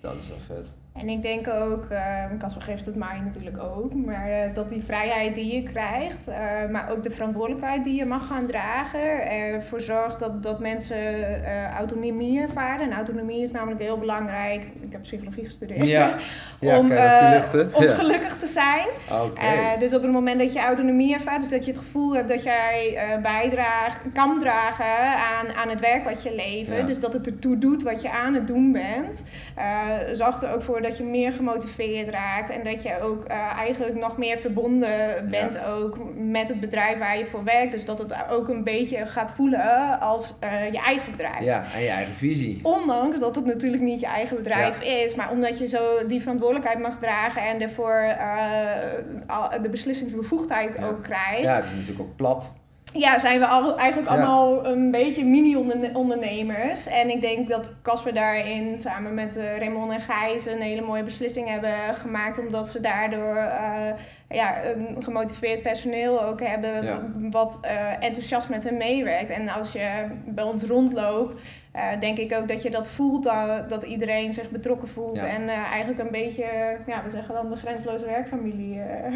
dat is wel vet. En ik denk ook, eh, Casper geeft het mij natuurlijk ook, maar eh, dat die vrijheid die je krijgt, eh, maar ook de verantwoordelijkheid die je mag gaan dragen, ervoor zorgt dat, dat mensen eh, autonomie ervaren. En autonomie is namelijk heel belangrijk. Ik heb psychologie gestudeerd. Ja, [laughs] ja om, Ja. gelukkig te zijn. Dus op het moment dat je autonomie ervaart, dus dat je het gevoel hebt dat jij bijdraagt, kan dragen aan, aan het werk wat je levert, dus dat het ertoe doet wat je aan het doen bent, zorgt er ook voor dat je meer gemotiveerd raakt en dat je ook eh, eigenlijk nog meer verbonden bent ook met het bedrijf waar je voor werkt. Dus dat het ook een beetje gaat voelen als eh, je eigen bedrijf. Ja, en je eigen visie. Ondanks dat het natuurlijk niet je eigen bedrijf is, maar omdat je zo die verantwoordelijkheid mag dragen en daarvoor eh, al- de beslissingsbevoegdheid Ja. ook krijgt, Ja, ja. het is natuurlijk ook plat. Zijn we al, eigenlijk Ja. allemaal een beetje mini-ondernemers. En ik denk dat Casper daarin samen met eh, Raymond en Gijs een hele mooie beslissing hebben gemaakt, omdat ze daardoor eh, ja, een gemotiveerd personeel ook hebben, Ja. wat eh, enthousiast met hen meewerkt. En als je bij ons rondloopt, eh, denk ik ook dat je dat voelt, dat, dat iedereen zich betrokken voelt. Ja. En eh, eigenlijk een beetje, ja, we zeggen dan de grenzeloze werkfamilie eh,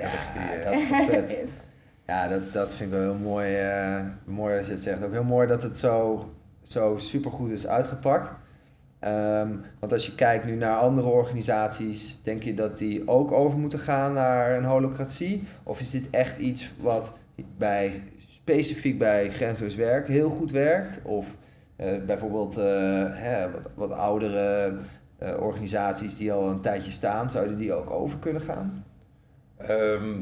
Ja, dat is [laughs] vet. is. Ja, dat, dat vind ik wel heel mooi, eh, mooi dat je het zegt. Ook heel mooi dat het zo, zo supergoed is uitgepakt. Ehm, want als je kijkt nu naar andere organisaties, denk je dat die ook over moeten gaan naar een holocratie? Of is dit echt iets wat bij, specifiek bij grenzeloos werk heel goed werkt? Of eh, bijvoorbeeld eh, hè, wat, wat oudere organisaties die al een tijdje staan, zouden die ook over kunnen gaan?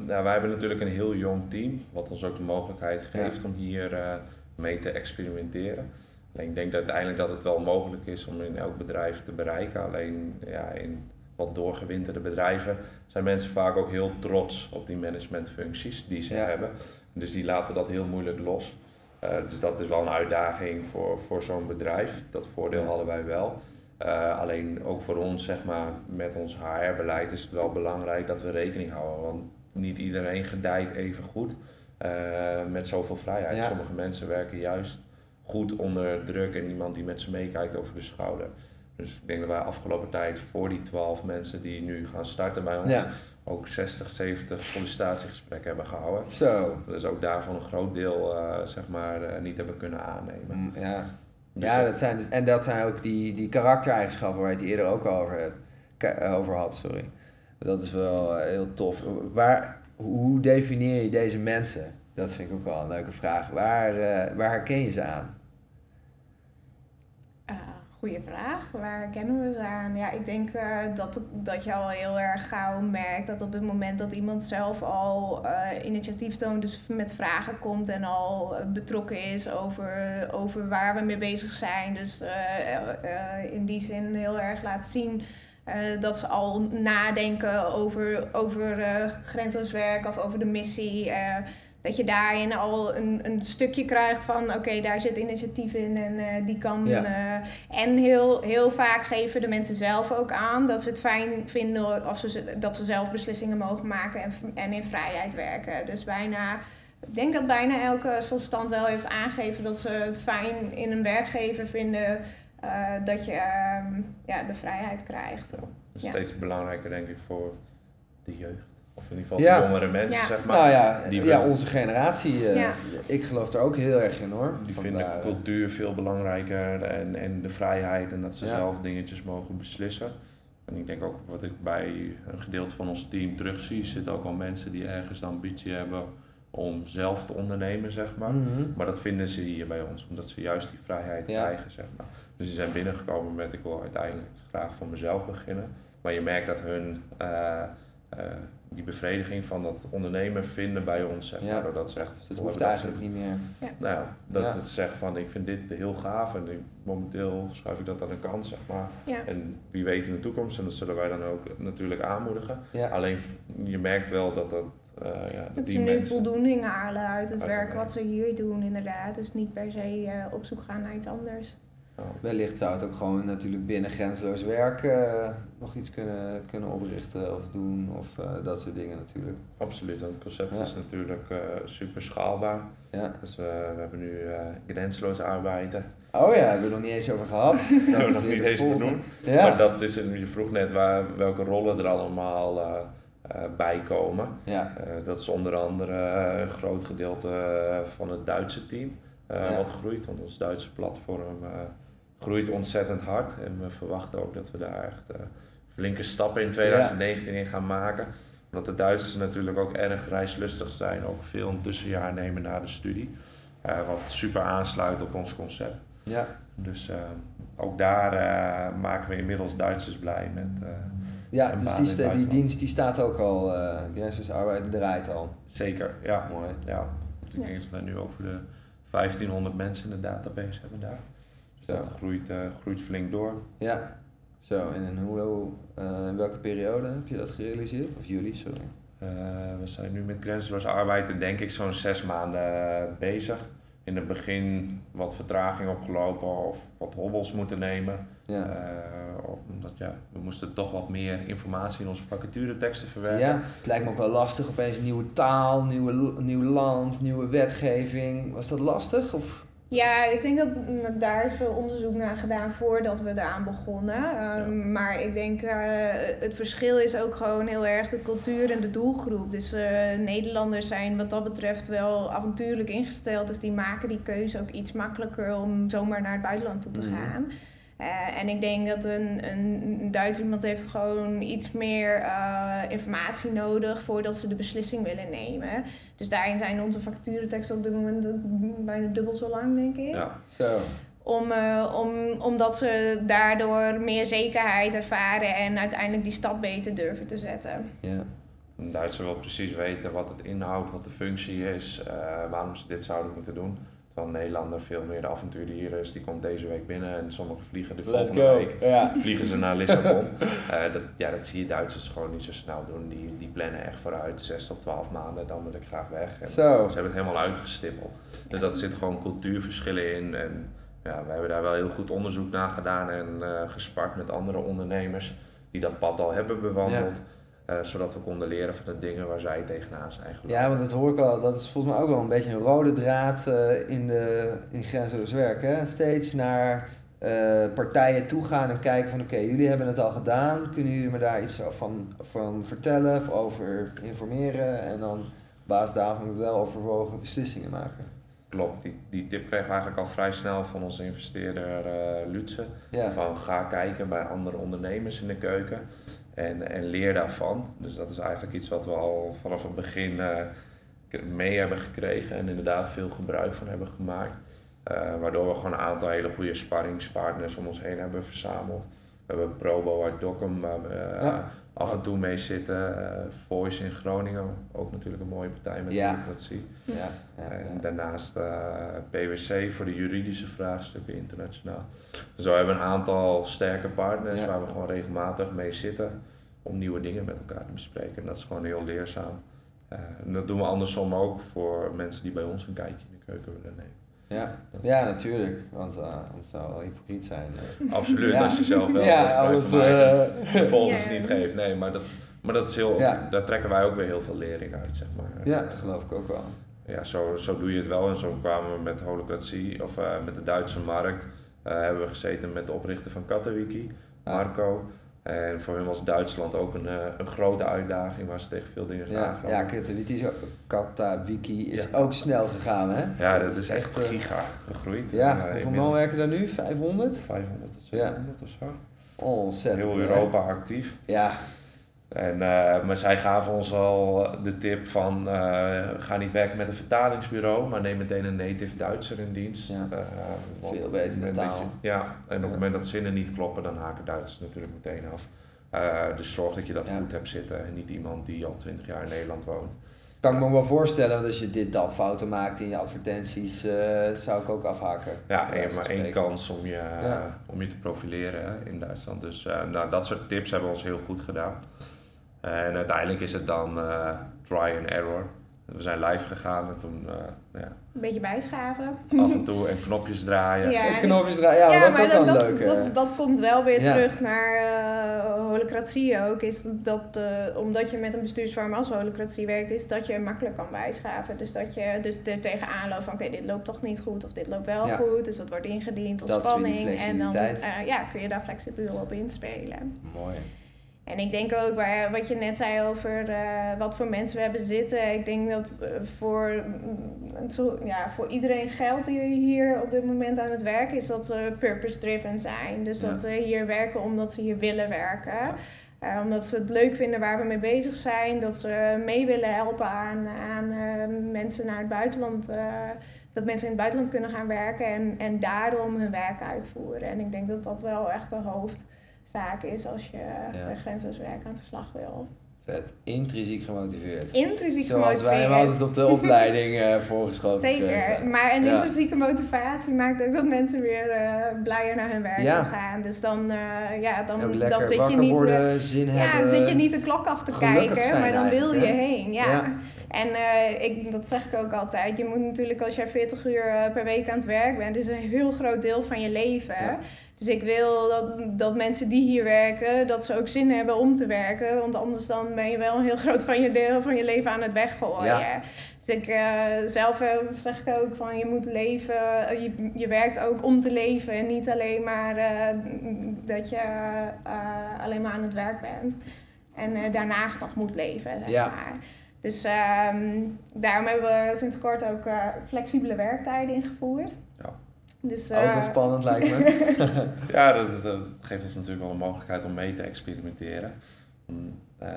Nou, wij hebben natuurlijk een heel jong team, wat ons ook de mogelijkheid geeft om hier eh, mee te experimenteren. Alleen ik denk dat uiteindelijk dat het wel mogelijk is om in elk bedrijf te bereiken. Alleen ja, in wat doorgewinterde bedrijven zijn mensen vaak ook heel trots op die managementfuncties die ze Ja. hebben. Dus die laten dat heel moeilijk los. Eh, dus dat is wel een uitdaging voor, voor zo'n bedrijf. Dat voordeel Ja. hadden wij wel. Eh, alleen ook voor ons, zeg maar, met ons HR-beleid is het wel belangrijk dat we rekening houden. Want niet iedereen gedijt even goed eh, met zoveel vrijheid. Ja. Sommige mensen werken juist goed onder druk en iemand die met ze meekijkt over de schouder. Dus ik denk dat wij afgelopen tijd voor die 12 mensen die nu gaan starten bij ons, Ja. ook 60, 70 sollicitatiegesprekken hebben gehouden. Zo. Dus ook daarvan een groot deel eh, zeg maar, niet hebben kunnen aannemen. Mm, Ja, ja dat- zijn dus, en dat zijn ook die, die karaktereigenschappen waar je het eerder ook over, eh, over had. Sorry. Dat is wel eh, heel tof. Waar, hoe definieer je deze mensen? Dat vind ik ook wel een leuke vraag. Waar, eh, waar herken je ze aan? Goeie vraag. Waar kennen we ze aan? Ja, ik denk eh, dat, dat je al heel erg gauw merkt dat op het moment dat iemand zelf al eh, initiatief toont, dus met vragen komt en al eh, betrokken is over, over waar we mee bezig zijn. Dus in die zin heel erg laat zien. dat ze al nadenken over, over werk of over de missie. Dat je daarin al een, een stukje krijgt van oké, daar zit initiatief in en eh, die kan. Ja. eh, en heel, heel vaak geven de mensen zelf ook aan dat ze het fijn vinden of ze, dat ze zelf beslissingen mogen maken en, en in vrijheid werken. Dus bijna, ik denk dat bijna elke sollicitant wel heeft aangegeven dat ze het fijn in een werkgever vinden eh, dat je ehm, ja, de vrijheid krijgt. Dat is Ja. steeds belangrijker denk ik voor de jeugd. Of in ieder geval Ja. de jongere mensen, Ja. zeg maar. nou ja, die ja, onze generatie, eh, Ja. ik geloof er ook heel erg in hoor. Die vinden eh, cultuur veel belangrijker en, en de vrijheid en dat ze Ja. zelf dingetjes mogen beslissen. En ik denk ook wat ik bij een gedeelte van ons team terugzie, zitten ook wel mensen die ergens de ambitie hebben om zelf te ondernemen, zeg maar. mhm. Maar dat vinden ze hier bij ons, omdat ze juist die vrijheid Ja. krijgen, zeg maar. Dus die zijn binnengekomen met ik wil uiteindelijk graag voor mezelf beginnen. Maar je merkt dat hun eh, eh, die bevrediging van dat ondernemen vinden bij ons, zeg maar. Ja. Doordat ze echt Dus het hoeft dat eigenlijk ze- niet meer. nou ja, dat Ja. ze zeggen van ik vind dit heel gaaf en ik, momenteel schuif ik dat aan de kant, zeg maar. Ja. En wie weet in de toekomst, en dat zullen wij dan ook natuurlijk aanmoedigen. Ja. Alleen je merkt wel dat dat, eh ja, dat ze nu voldoening halen uit het Uit werk wat ze hier doen, inderdaad. Dus niet per se eh, op zoek gaan naar iets anders. Wellicht zou het ook gewoon natuurlijk binnen grenzeloos werk eh, nog iets kunnen, kunnen oprichten of doen of eh, dat soort dingen natuurlijk. absoluut, het concept Ja. is natuurlijk eh, super schaalbaar. Ja. Dus we, we hebben nu grenzeloos arbeiden. Oh ja, hebben we het nog niet eens over gehad. [laughs] Dat hebben we nog niet eens benoemd. Ja. Maar dat is, je vroeg net waar, welke rollen er allemaal bij komen. Ja. Dat is onder andere een groot gedeelte van het Duitse team wat groeit. Want ons Duitse platform groeit ontzettend hard. En we verwachten ook dat we daar echt eh, flinke stappen in 2019 in gaan maken. Omdat de Duitsers natuurlijk ook erg reislustig zijn. Ook veel een tussenjaar nemen na de studie. Eh, wat super aansluit op ons concept. Ja. Dus eh, ook daar eh, maken we inmiddels Duitsers blij met... eh, Ja, dus die, die dienst die staat ook al, eh grenzeloos arbeid draait al. zeker, ja. Mooi. Ja, ik Ja. denk dat wij nu over de 1500 mensen in de database hebben daar. Dus Zo. dat groeit, eh, groeit flink door. Ja. Zo, en in, hoe, eh, in welke periode heb je dat gerealiseerd? Of jullie, sorry. Eh, we zijn nu met grenzeloos arbeiden denk ik zo'n zes maanden bezig. In het begin wat vertraging opgelopen of wat hobbels moeten nemen. Ja. Omdat ja, we moesten toch wat meer informatie in onze vacatureteksten verwerken. Ja, het lijkt me ook wel lastig. Opeens een nieuwe taal, nieuwe, nieuw land, nieuwe wetgeving. Was dat lastig? Of? Ja, ik denk dat daar is veel onderzoek naar gedaan voordat we eraan begonnen. Ehm, Maar ik denk uh, het verschil is ook gewoon heel erg de cultuur en de doelgroep. Dus uh, Nederlanders zijn wat dat betreft wel avontuurlijk ingesteld. Dus die maken die keuze ook iets makkelijker om zomaar naar het buitenland toe te Mhm. gaan. Uh, en ik denk dat een, een Duits iemand heeft gewoon iets meer uh, informatie nodig voordat ze de beslissing willen nemen. Dus daarin zijn onze facturenteksten op dit moment bijna dubbel zo lang, denk ik. Ja. Zo. Om, uh, om, omdat ze daardoor meer zekerheid ervaren en uiteindelijk die stap beter durven te zetten. Ja. Een Duitser wil precies weten wat het inhoudt, wat de functie is, uh, waarom ze dit zouden moeten doen. Een Nederlander veel meer de avonturier is, die komt deze week binnen en sommigen vliegen de volgende go. week Ja. vliegen ze naar Lissabon. uh, [laughs] dat, ja, dat zie je Duitsers gewoon niet zo snel doen. Die, die plannen echt vooruit, 6 tot 12 maanden, dan wil ik graag weg. En. Ze hebben het helemaal uitgestippeld. Dus dat zit gewoon cultuurverschillen in. En ja, we hebben daar wel heel goed onderzoek naar gedaan en uh, gespart met andere ondernemers die dat pad al hebben bewandeld. Uh, zodat we konden leren van de dingen waar zij tegenaan zijn gelopen. Ja, want dat hoor ik al. Dat is volgens mij ook wel een beetje een rode draad uh, in, de, in grenzeloos werk. Hè? Steeds naar uh, partijen toe gaan en kijken van oké, okay, jullie hebben het al gedaan. Kunnen jullie me daar iets van, van vertellen of over informeren? En dan op basis daarvan wel overwogen beslissingen maken. Klopt, die, die tip kregen we eigenlijk al vrij snel van onze investeerder Lutze. Ja. Van ga kijken bij andere ondernemers in de keuken. En, en leer daarvan. Dus dat is eigenlijk iets wat we al vanaf het begin uh, mee hebben gekregen en inderdaad veel gebruik van hebben gemaakt. Uh, waardoor we gewoon een aantal hele goede sparringspartners om ons heen hebben verzameld. We hebben Probo uit Dokkum waar we uh, ja. Af en toe mee zitten. Voice in Groningen, ook natuurlijk een mooie partij met ja. democratie. Ja. Ja, en daarnaast PwC voor de juridische vraagstukken internationaal. Dus we hebben een aantal sterke partners waar we gewoon regelmatig mee zitten om nieuwe dingen met elkaar te bespreken. En dat is gewoon heel leerzaam. Uh, en dat doen we andersom ook voor mensen die bij ons een kijkje in de keuken willen nemen. Ja, ja natuurlijk, want uh, het zou wel hypocriet zijn. Uh. Absoluut, ja. als je zelf wel [laughs] ja, alles, vervolgens ja. niet geeft. Nee, maar dat, maar dat is heel, ja. daar trekken wij ook weer heel veel lering uit, zeg maar. Ja, geloof ik ook wel. Ja, zo, zo doe je het wel en zo kwamen we met holocratie, of uh, met de Duitse markt, hebben we gezeten met de oprichter van Katawiki, Marco. En voor hen was Duitsland ook een, uh, een grote uitdaging waar ze tegen veel dingen zijn ja, ja, Kata Wiki is ja. ook snel gegaan, hè? Ja, dat, dat is echt giga gegroeid. Ja, hoeveel man werken daar nu? 500? 500 tot 700 ja. of zo. Ontzettend. Heel Europa actief. Ja. En, uh, maar zij gaven ons al de tip van ga niet werken met een vertalingsbureau, maar neem meteen een native Duitser in dienst. Ja. Veel beter de taal. Je, ja, en op het moment dat zinnen niet kloppen, dan haken Duitsers natuurlijk meteen af. Dus zorg dat je dat ja. goed hebt zitten en niet iemand die al 20 jaar in Nederland woont. Kan ik me wel voorstellen, want als je dit, dat fouten maakt in je advertenties, zou ik ook afhaken. Ja, je hebt maar één kans om je, om je te profileren hè, in Duitsland. Dus nou, dat soort tips hebben ons heel goed gedaan. En uiteindelijk is het dan try and error. we zijn live gegaan en toen ja, Een beetje bijschaven. af en toe en knopjes draaien. Ja, Ja, knopjes draaien, ja, dat is ook wel dat, leuke. dat, dat komt wel weer Ja. terug naar eh holocratie ook. Is dat eh, omdat je met een bestuursvorm als holocratie werkt, is dat je makkelijk kan bijschaven. Dus dat je dus er tegenaan loopt van oké, dit loopt toch niet goed of dit loopt wel Ja. goed. Dus dat wordt ingediend als Dat is weer die spanning. En dan eh, ja, kun je daar flexibel op inspelen. Mooi. En ik denk ook waar, wat je net zei over eh, wat voor mensen we hebben zitten. Ik denk dat eh, voor, mm, ja, voor iedereen geldt die hier op dit moment aan het werken, is dat ze purpose-driven zijn. Dus dat ze hier werken omdat ze hier willen werken. Eh, omdat ze het leuk vinden waar we mee bezig zijn. Dat ze mee willen helpen aan, aan mensen naar het buitenland. dat mensen in het buitenland kunnen gaan werken en, en daarom hun werk uitvoeren. En ik denk dat dat wel echt de hoofdzaak is als je Ja. grenzeloos werk aan de slag wil. Vet. Intrinsiek gemotiveerd. Intrinsiek Zoals wij hem gemotiveerd. altijd op de [laughs] opleiding eh voorgeschoten Zeker, kregen. maar een Ja. intrinsieke motivatie maakt ook dat mensen weer eh, blijer naar hun werk Ja. gaan. Dus dan, eh, ja, dan, dan zit je niet... worden, zin ja, hebben. dan zit je niet de klok af te gelukkig kijken, maar dan wil je hè? heen. Ja. Ja. En ik, dat zeg ik ook altijd. Je moet natuurlijk, als jij 40 uur per week aan het werk bent, is een heel groot deel van je leven. Dus ik wil dat, dat mensen die hier werken, dat ze ook zin hebben om te werken. Want anders dan ben je wel een heel [laughs] groot van je deel van je leven aan het weggooien. Ja. Dus ik eh, zelf eh, zeg ik ook van je moet leven, eh, je, je werkt ook om te leven. En niet alleen maar dat je alleen maar aan het werk bent. En daarnaast nog moet leven, zeg Ja. maar. Dus ehm, daarom hebben we sinds kort ook flexibele werktijden ingevoerd. Dus, Ook wel eh, spannend lijkt me. [laughs] Ja, dat, dat- dat geeft ons natuurlijk wel de mogelijkheid om mee te experimenteren. Eh,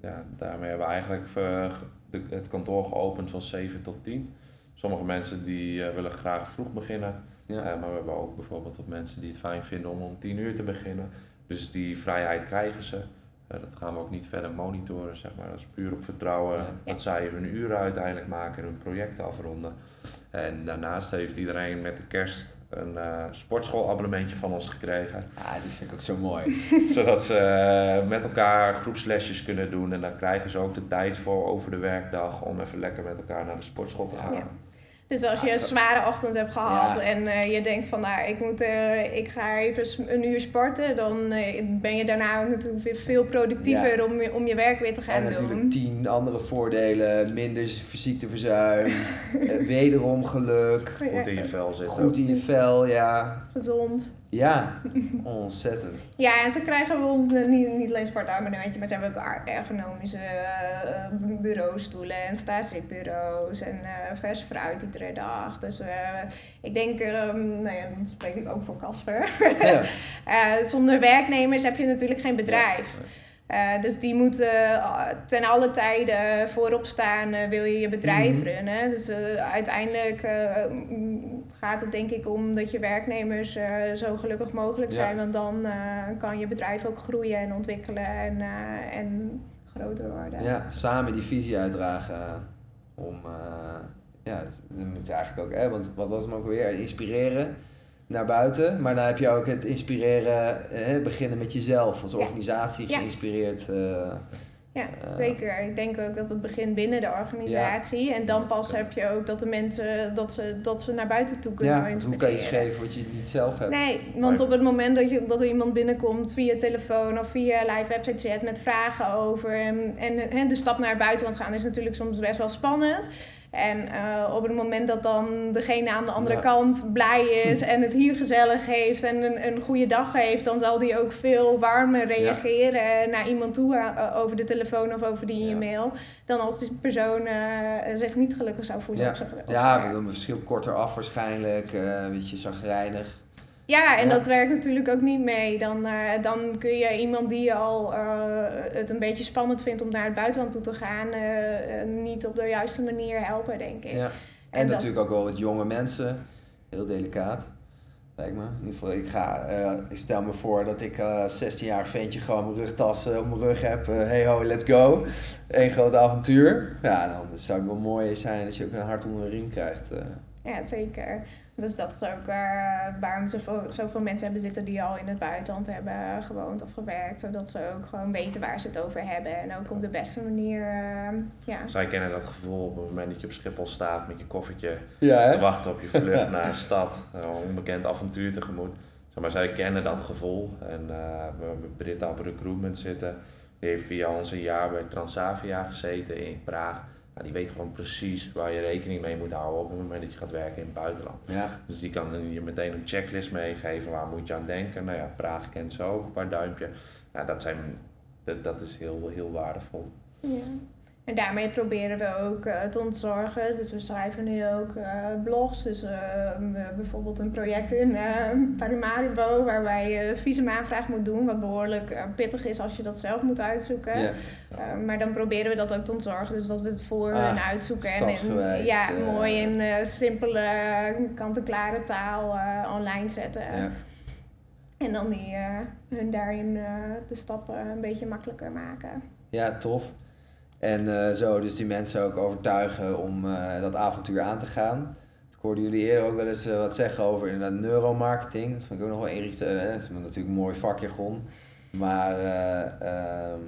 ja, daarmee hebben we eigenlijk eh, de, het kantoor geopend van 7 tot 10. Sommige mensen die eh, willen graag vroeg beginnen. Ja. Eh, maar we hebben ook bijvoorbeeld wat mensen die het fijn vinden om om 10 uur te beginnen. Dus die vrijheid krijgen ze. Eh, dat gaan we ook niet verder monitoren, zeg maar. Dat is puur op vertrouwen Ja. dat zij hun uren uiteindelijk maken en hun projecten afronden. En daarnaast heeft iedereen met de kerst een eh sportschoolabonnementje van ons gekregen. Ah, die vind ik ook zo mooi. [laughs] Zodat ze eh, met elkaar groepslesjes kunnen doen. En dan krijgen ze ook de tijd voor over de werkdag om even lekker met elkaar naar de sportschool te gaan. Ja. Dus als je een zware ochtend hebt gehad Ja. en eh, je denkt van nou, ik, moet, eh, ik ga even een uur sporten, dan eh, ben je daarna ook natuurlijk weer veel productiever Ja. om, je, om je werk weer te gaan En doen. natuurlijk tien andere voordelen. Minder ziekteverzuim. [laughs] eh, wederom geluk. Goed in je vel zitten. Goed in je vel, ja. Gezond. Ja, ontzettend. Ja, en ze krijgen eh, niet, niet alleen sportabonnementje, maar ze hebben ook ergonomische eh, bureaustoelen en staatzitbureaus en eh, vers fruit iedere dag. Dus eh, ik denk, ehm, nou ja, dan spreek ik ook voor Casper. Ja. [laughs] Eh, zonder werknemers heb je natuurlijk geen bedrijf. Eh, dus die moeten eh, ten alle tijden voorop staan, eh, wil je je bedrijf Mhm. runnen. Dus uiteindelijk mm, gaat het denk ik om dat je werknemers zo gelukkig mogelijk Ja. zijn. Want dan kan je bedrijf ook groeien en ontwikkelen en, en groter worden. Ja, samen die visie uitdragen om, ja, dat moet eigenlijk ook, hè, want wat was hem ook weer? Inspireren naar buiten, maar dan heb je ook het inspireren, beginnen met jezelf als Ja. organisatie geïnspireerd. eh, Ja, Eh, zeker. Ik denk ook dat het begint binnen de organisatie. En dan pas heb je ook dat de mensen dat ze, dat ze naar buiten toe kunnen ja, hoe kan je iets geven wat je niet zelf hebt? Nee, want Maar- op het moment dat, je, dat er iemand binnenkomt via telefoon of via live website chat met vragen over en, en, en de stap naar buitenland gaan is natuurlijk soms best wel spannend. En eh, op het moment dat dan degene aan de andere Ja. kant blij is en het hier gezellig heeft en een, een goede dag heeft, dan zal die ook veel warmer reageren naar iemand toe eh, over de telefoon of over die e-mail. Dan als die persoon eh, zich niet gelukkig zou voelen. Ja, zijn- op ja dan verschil korter af waarschijnlijk, eh, een beetje zagrijnig. Ja, en Ja. dat werkt natuurlijk ook niet mee. Dan, eh, dan kun je iemand die al eh, het een beetje spannend vindt om naar het buitenland toe te gaan, eh, niet op de juiste manier helpen, denk ik. Ja. En, En dat- natuurlijk ook wel wat jonge mensen, heel delicaat. Lijkt me. In ieder geval, ik, ga, ik stel me voor dat ik als 16-jarig ventje gewoon mijn rugtas op mijn rug heb. Hey ho, let's go. Eén groot avontuur. Ja, dan zou het wel mooi zijn als je ook een hart onder de riem krijgt. Ja, zeker. Dus dat is ook uh, waarom zoveel, zoveel mensen hebben zitten die al in het buitenland hebben gewoond of gewerkt. Zodat ze ook gewoon weten waar ze het over hebben. En ook op de beste manier, uh, ja. Zij kennen dat gevoel op het moment dat je op Schiphol staat met je koffertje ja, te wachten op je vlucht naar een stad. Een onbekend avontuur tegemoet. Zeg maar zij kennen dat gevoel. En uh, we hebben Britta op recruitment zitten. Die heeft via ons een jaar bij Transavia gezeten in Praag die weet gewoon precies waar je rekening mee moet houden op het moment dat je gaat werken in het buitenland. Ja. Dus die kan je meteen een checklist meegeven, waar moet je aan denken. Nou ja, Praag kent zo ook een paar duimpje. Ja, dat, zijn, dat, dat is heel, heel waardevol. Ja. En daarmee proberen we ook uh, te ontzorgen. Dus we schrijven nu ook uh, blogs. Dus uh, bijvoorbeeld een project in Paramaribo waarbij je visumaanvraag moet doen. Wat behoorlijk pittig is als je dat zelf moet uitzoeken. Ja. maar dan proberen we dat ook te ontzorgen. Dus dat we het voor ah, hun uitzoeken. En in, ja, mooi in simpele, kant-en-klare taal online zetten. Ja. En dan die, hun daarin de stappen een beetje makkelijker maken. Ja, tof. En uh, zo dus die mensen ook overtuigen om uh, dat avontuur aan te gaan. Ik hoorde jullie eerder ook wel eens uh, wat zeggen over inderdaad neuromarketing. Dat vind ik ook nog wel inrichten. Dat is natuurlijk een mooi vakjargon. Maar ehm,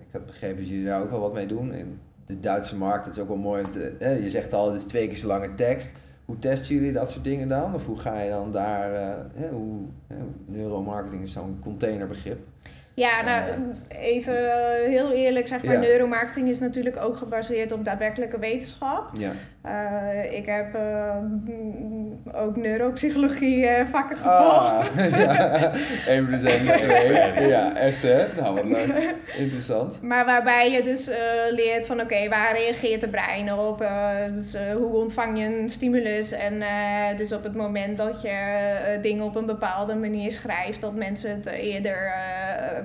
ik had begrepen dat jullie daar ook wel wat mee doen. In de Duitse markt, dat is ook wel mooi. Je zegt al, het is twee keer zo lange tekst. Hoe testen jullie dat soort dingen dan? Of hoe ga je dan daar... hoe, neuromarketing is zo'n containerbegrip. Ja, nou, even heel eerlijk zeg maar, neuromarketing is natuurlijk ook gebaseerd op daadwerkelijke wetenschap. Ja. Uh, ik heb uh, ook neuropsychologie uh, vakken ah, gevolgd. Ah, [laughs] ja, 1 plus 1 is 2. [laughs] Ja, echt hè? Nou, wat leuk. Interessant. Maar waarbij je dus leert van oké, okay, waar reageert de brein op? dus hoe ontvang je een stimulus? En dus op het moment dat je dingen op een bepaalde manier schrijft, dat mensen het eerder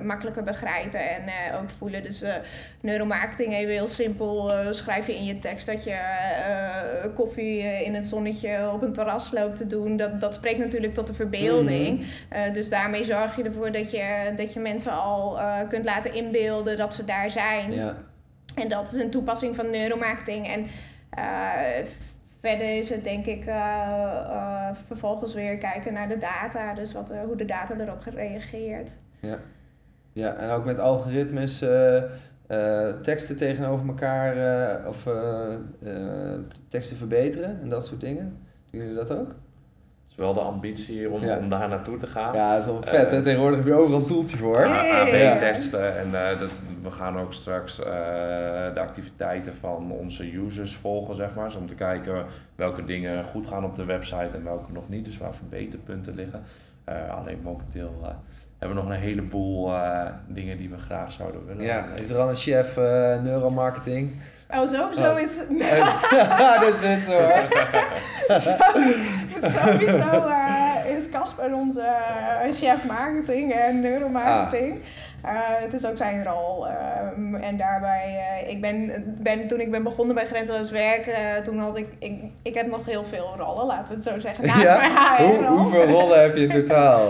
makkelijker begrijpen en ook voelen. Dus neuromarketing even heel simpel schrijf je in je tekst dat je koffie eh, in het zonnetje op een terras loopt te doen, dat, dat spreekt natuurlijk tot de verbeelding. Mm dus daarmee zorg je ervoor dat je, dat je mensen al kunt laten inbeelden dat ze daar zijn. Ja. En dat is een toepassing van neuromarketing. En verder is het denk ik vervolgens weer kijken naar de data, dus wat, hoe de data erop gereageerd. Ja. Ja, en ook met algoritmes uh, teksten tegenover elkaar uh, of uh, teksten verbeteren en dat soort dingen. Doen jullie dat ook? Het is wel de ambitie om, om daar naartoe te gaan. Ja, dat is wel vet. hè? Tegenwoordig heb je overal een toeltje voor. AB-testen en dat, we gaan ook straks de activiteiten van onze users volgen, zeg maar. Dus om te kijken welke dingen goed gaan op de website en welke nog niet. Dus waar verbeterpunten liggen. alleen momenteel hebben we nog een heleboel uh, dingen die we graag zouden willen. Ja, is er al een chef uh, neuromarketing? Oh, sowieso oh. is... ja, [laughs] [laughs] dat is zo. [laughs] sowieso uh, is Casper onze chef marketing en neuromarketing. Ah. Uh, het is ook zijn rol. Uh, en daarbij, uh, ik ben, ben, toen ik ben begonnen bij Grenzeloos Werk, eh, toen had ik, ik, ik heb nog heel veel rollen, laten we het zo zeggen, naast ja? mijn Hoe, Hoeveel rollen heb je in totaal?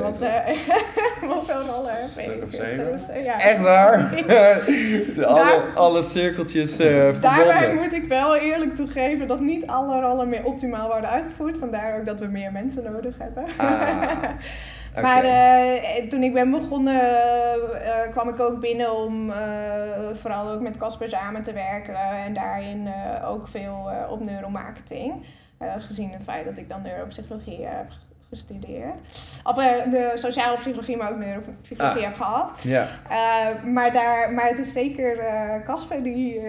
wat, [laughs] hoeveel rollen heb ik? Dus, ja. Echt waar? [laughs] [laughs] alle, alle cirkeltjes Daarbij moet ik wel eerlijk toegeven dat niet alle rollen meer optimaal worden uitgevoerd. Vandaar ook dat we meer mensen nodig hebben. Ah. Maar uh, toen ik ben begonnen, uh, kwam ik ook binnen om uh, vooral ook met Casper samen te werken en daarin ook veel op neuromarketing. gezien het feit dat ik dan neuropsychologie heb gestudeerd. Of de sociale psychologie, maar ook neuropsychologie ah. heb gehad. Ja. maar, daar, maar het is zeker Casper die. [laughs] [laughs]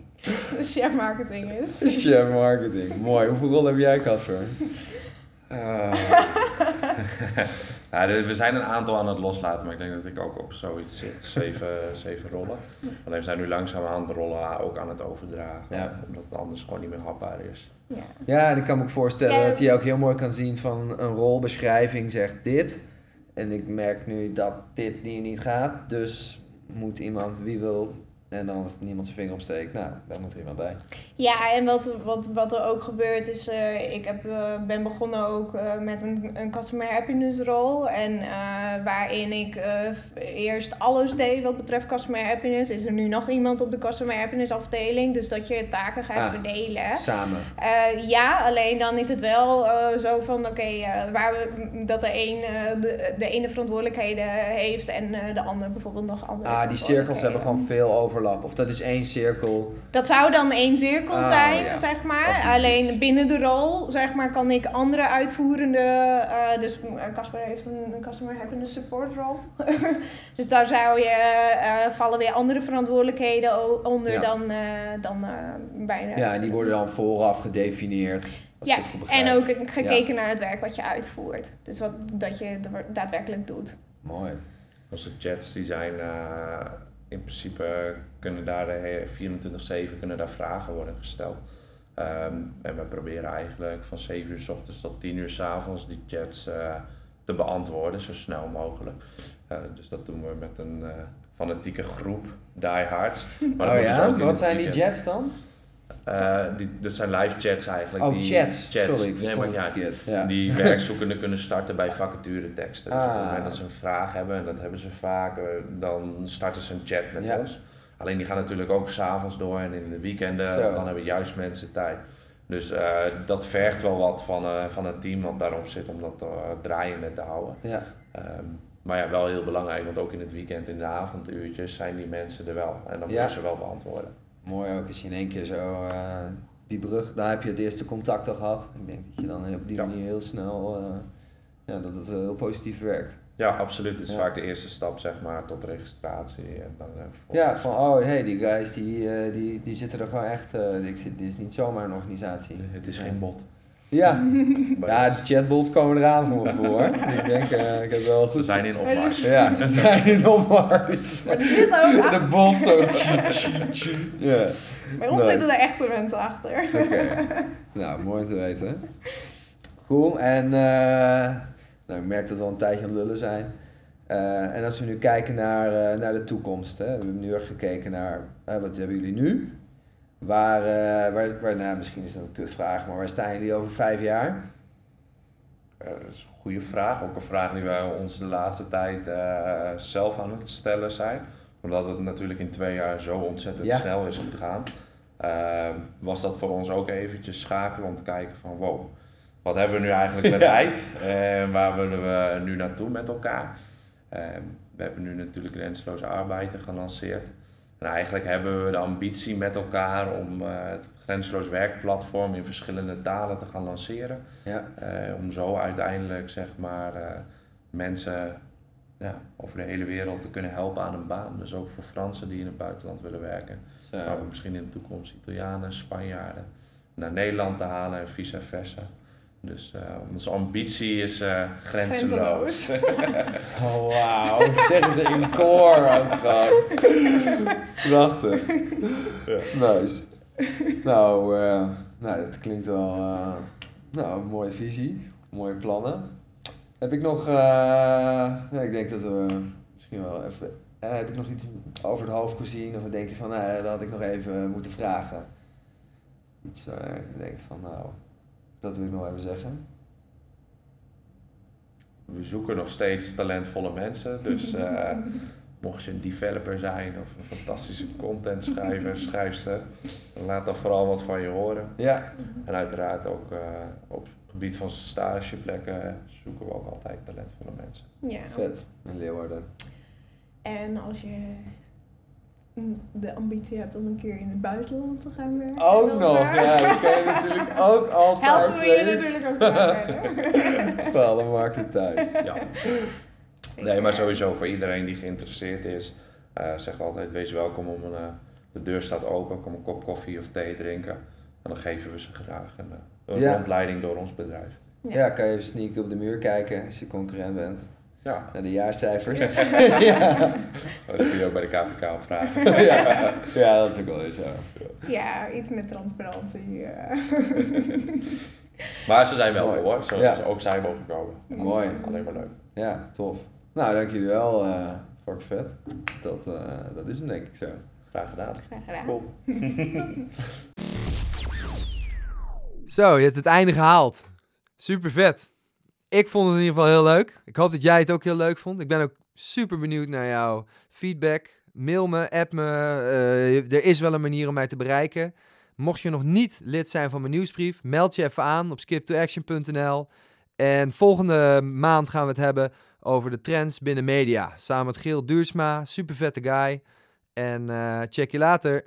[laughs] [laughs] chef marketing is. Chef marketing, mooi. Hoeveel rol heb jij, Casper? Uh, [laughs] ja, we zijn een aantal aan het loslaten, maar ik denk dat ik ook op zoiets zit. Zeven, zeven rollen. Alleen we zijn nu langzaam aan de rollen ook aan het overdragen, ja. omdat het anders gewoon niet meer hapbaar is. Ja, ja en ik kan me ook voorstellen dat je ook heel mooi kan zien van een rolbeschrijving zegt dit. En ik merk nu dat dit hier niet gaat, dus moet iemand wie wil En dan als niemand zijn vinger opsteekt, nou, daar moet er iemand bij. Ja, en wat, wat, wat er ook gebeurt is, eh, ik heb, eh, ben begonnen ook eh, met een, een customer happiness rol. En waarin ik eerst alles deed wat betreft customer happiness. Is er nu nog iemand op de customer happiness afdeling, dus dat je taken gaat Ah. verdelen. Samen. Ja, alleen dan is het wel zo van, oké, waar we, dat de een de, de ene verantwoordelijkheden heeft en de ander bijvoorbeeld nog andere Ah, die cirkels hebben gewoon veel overlap. Of dat is één cirkel. Dat zou dan één cirkel Oh, zijn, ja. zeg maar. Die Alleen binnen de rol, zeg maar, kan ik andere uitvoerende... eh, dus eh, Casper heeft een, een Customer Happiness Support rol. [laughs] dus daar zou je, eh, vallen weer andere verantwoordelijkheden onder Ja. dan, eh, dan eh, bijna... Ja, en die worden dan vooraf gedefinieerd. Als Ja, en ook gekeken naar het werk wat je uitvoert. Dus wat, dat je da- daadwerkelijk doet. Mooi. Onze chats die zijn eh, in principe kunnen daar de he- 24-7 kunnen daar vragen worden gesteld. Ehm, en we proberen eigenlijk van 7 uur s ochtends tot 10 uur s avonds die chats eh, te beantwoorden, zo snel mogelijk. Eh, dus dat doen we met een eh, fanatieke groep diehards. Maar dat oh dus ja? Wat zijn die jets dan? Eh, die, dat zijn live chats eigenlijk. Oh, die, chats. Sorry, ik Nee, verstond maar het ja, die [laughs] werkzoekenden kunnen starten bij vacatureteksten. Dus op het Ah. moment dat ze een vraag hebben, en dat hebben ze vaak, eh, dan starten ze een chat met Ja. ons. Alleen die gaan natuurlijk ook s'avonds door en in de weekenden, Zo. dan hebben juist mensen tijd. Dus eh, dat vergt wel wat van, eh, van het team wat daarop zit om dat draaiende te houden. Ja. Ehm, maar ja, wel heel belangrijk, want ook in het weekend, in de avonduurtjes, zijn die mensen er wel. En dan moeten ze wel beantwoorden. Mooi ook als je in één keer zo eh, die brug, daar heb je het eerste contact al gehad. Ik denk dat je dan op die Ja. manier heel snel, eh, ja, dat het wel heel positief werkt. Ja, absoluut. Het is Ja. vaak de eerste stap, zeg maar, tot registratie. En dan, eh, Ja, van oh hey, die guys die, eh, die, die zitten er gewoon echt, eh, ik zit, dit is niet zomaar een organisatie. Het is geen bot. Ja, [laughs] ja dat de chatbots komen eraan voor me voor. ik denk, eh, ik heb wel Ze zijn in opmars. Ja, ze zijn in opmars. Maar er zitten ook achter. De bot zo. Ja. Bij ons Nice. zitten er echte mensen achter. Oké. nou, mooi om te weten. Cool. En eh, nou, ik merk dat we al een tijdje aan het lullen zijn. Eh, en als we nu kijken naar, eh, naar de toekomst. Hè, we hebben nu erg gekeken naar wat hebben jullie nu? Waar, eh, waar, waar nou, misschien is dat een kutvraag, maar waar staan jullie over vijf jaar? Eh, dat is een goede vraag. Ook een vraag die wij ons de laatste tijd eh, zelf aan het stellen zijn. Omdat het natuurlijk in twee jaar zo ontzettend Ja. snel is gegaan. eh, was dat voor ons ook eventjes schakelen om te kijken van wow, wat hebben we nu eigenlijk [laughs] bereikt? En waar willen we nu naartoe met elkaar? Eh, we hebben nu natuurlijk Grenzeloze Arbeid gelanceerd. En eigenlijk hebben we de ambitie met elkaar om eh, het Grenzeloos Werkplatform in verschillende talen te gaan lanceren. Ja. Eh, om zo uiteindelijk zeg maar eh, mensen ja, over de hele wereld te kunnen helpen aan een baan. Dus ook voor Fransen die in het buitenland willen werken. Zo. Maar misschien in de toekomst Italianen, Spanjaarden naar Nederland te halen en vice versa. Dus eh, onze ambitie is eh grenzeloos. [laughs] Oh, wauw. Zeggen ze in koor ook gewoon. Prachtig. Nice. Nou, eh, nou, dat klinkt wel nou, een mooie visie. Mooie plannen. Heb ik nog... ja, ik denk dat we misschien wel even... heb ik nog iets over het hoofd gezien? Of denk je van, nou, dat had ik nog even moeten vragen? Iets waar je denkt van, nou, dat wil ik nog even zeggen. We zoeken nog steeds talentvolle mensen. Dus [laughs] eh, mocht je een developer zijn of een fantastische content schrijver, [laughs] schrijfster, laat dan vooral wat van je horen. Ja, En uiteraard ook eh, op het gebied van stageplekken zoeken we ook altijd talentvolle mensen. Ja. vet. In Leeuwarden. En als je de ambitie hebt om een keer in het buitenland te gaan werken. Ook nog, ja, dat kan je natuurlijk [laughs] ook altijd. Helpen we je natuurlijk ook. Wel, [laughs] dan maakt het thuis. Ja. [laughs] Nee, maar sowieso voor iedereen die geïnteresseerd is, eh zeg altijd: wees welkom om een. eh, de deur staat open, kom een kop koffie of thee drinken. En dan geven we ze graag een, eh, een Ja. rondleiding door ons bedrijf. Ja, kan je even sneaken op de muur kijken als je concurrent bent. Ja, Naar de jaarcijfers. [laughs] [laughs] ja. Oh, dat kun je ook bij de KVK opvragen. [laughs] ja. ja, dat is ook wel weer zo. Ja, iets met transparantie. eh. Maar ze zijn welkom Mooi. hoor, Ja. zo ook zij mogen komen. Mooi. Alleen maar leuk. Ja, tof. Nou, dank jullie wel, eh fuck vet. Dat, eh, dat is hem denk ik zo. Graag gedaan. Graag gedaan. Cool. Zo, je hebt het einde gehaald. Super vet. Ik vond het in ieder geval heel leuk. Ik hoop dat jij het ook heel leuk vond. Ik ben ook super benieuwd naar jouw feedback. Mail me, app me. eh, er is wel een manier om mij te bereiken. Mocht je nog niet lid zijn van mijn nieuwsbrief, meld je even aan op skiptoaction.nl. En volgende maand gaan we het hebben over de trends binnen media. Samen met Giel Duursma, super vette guy. En eh, check je later.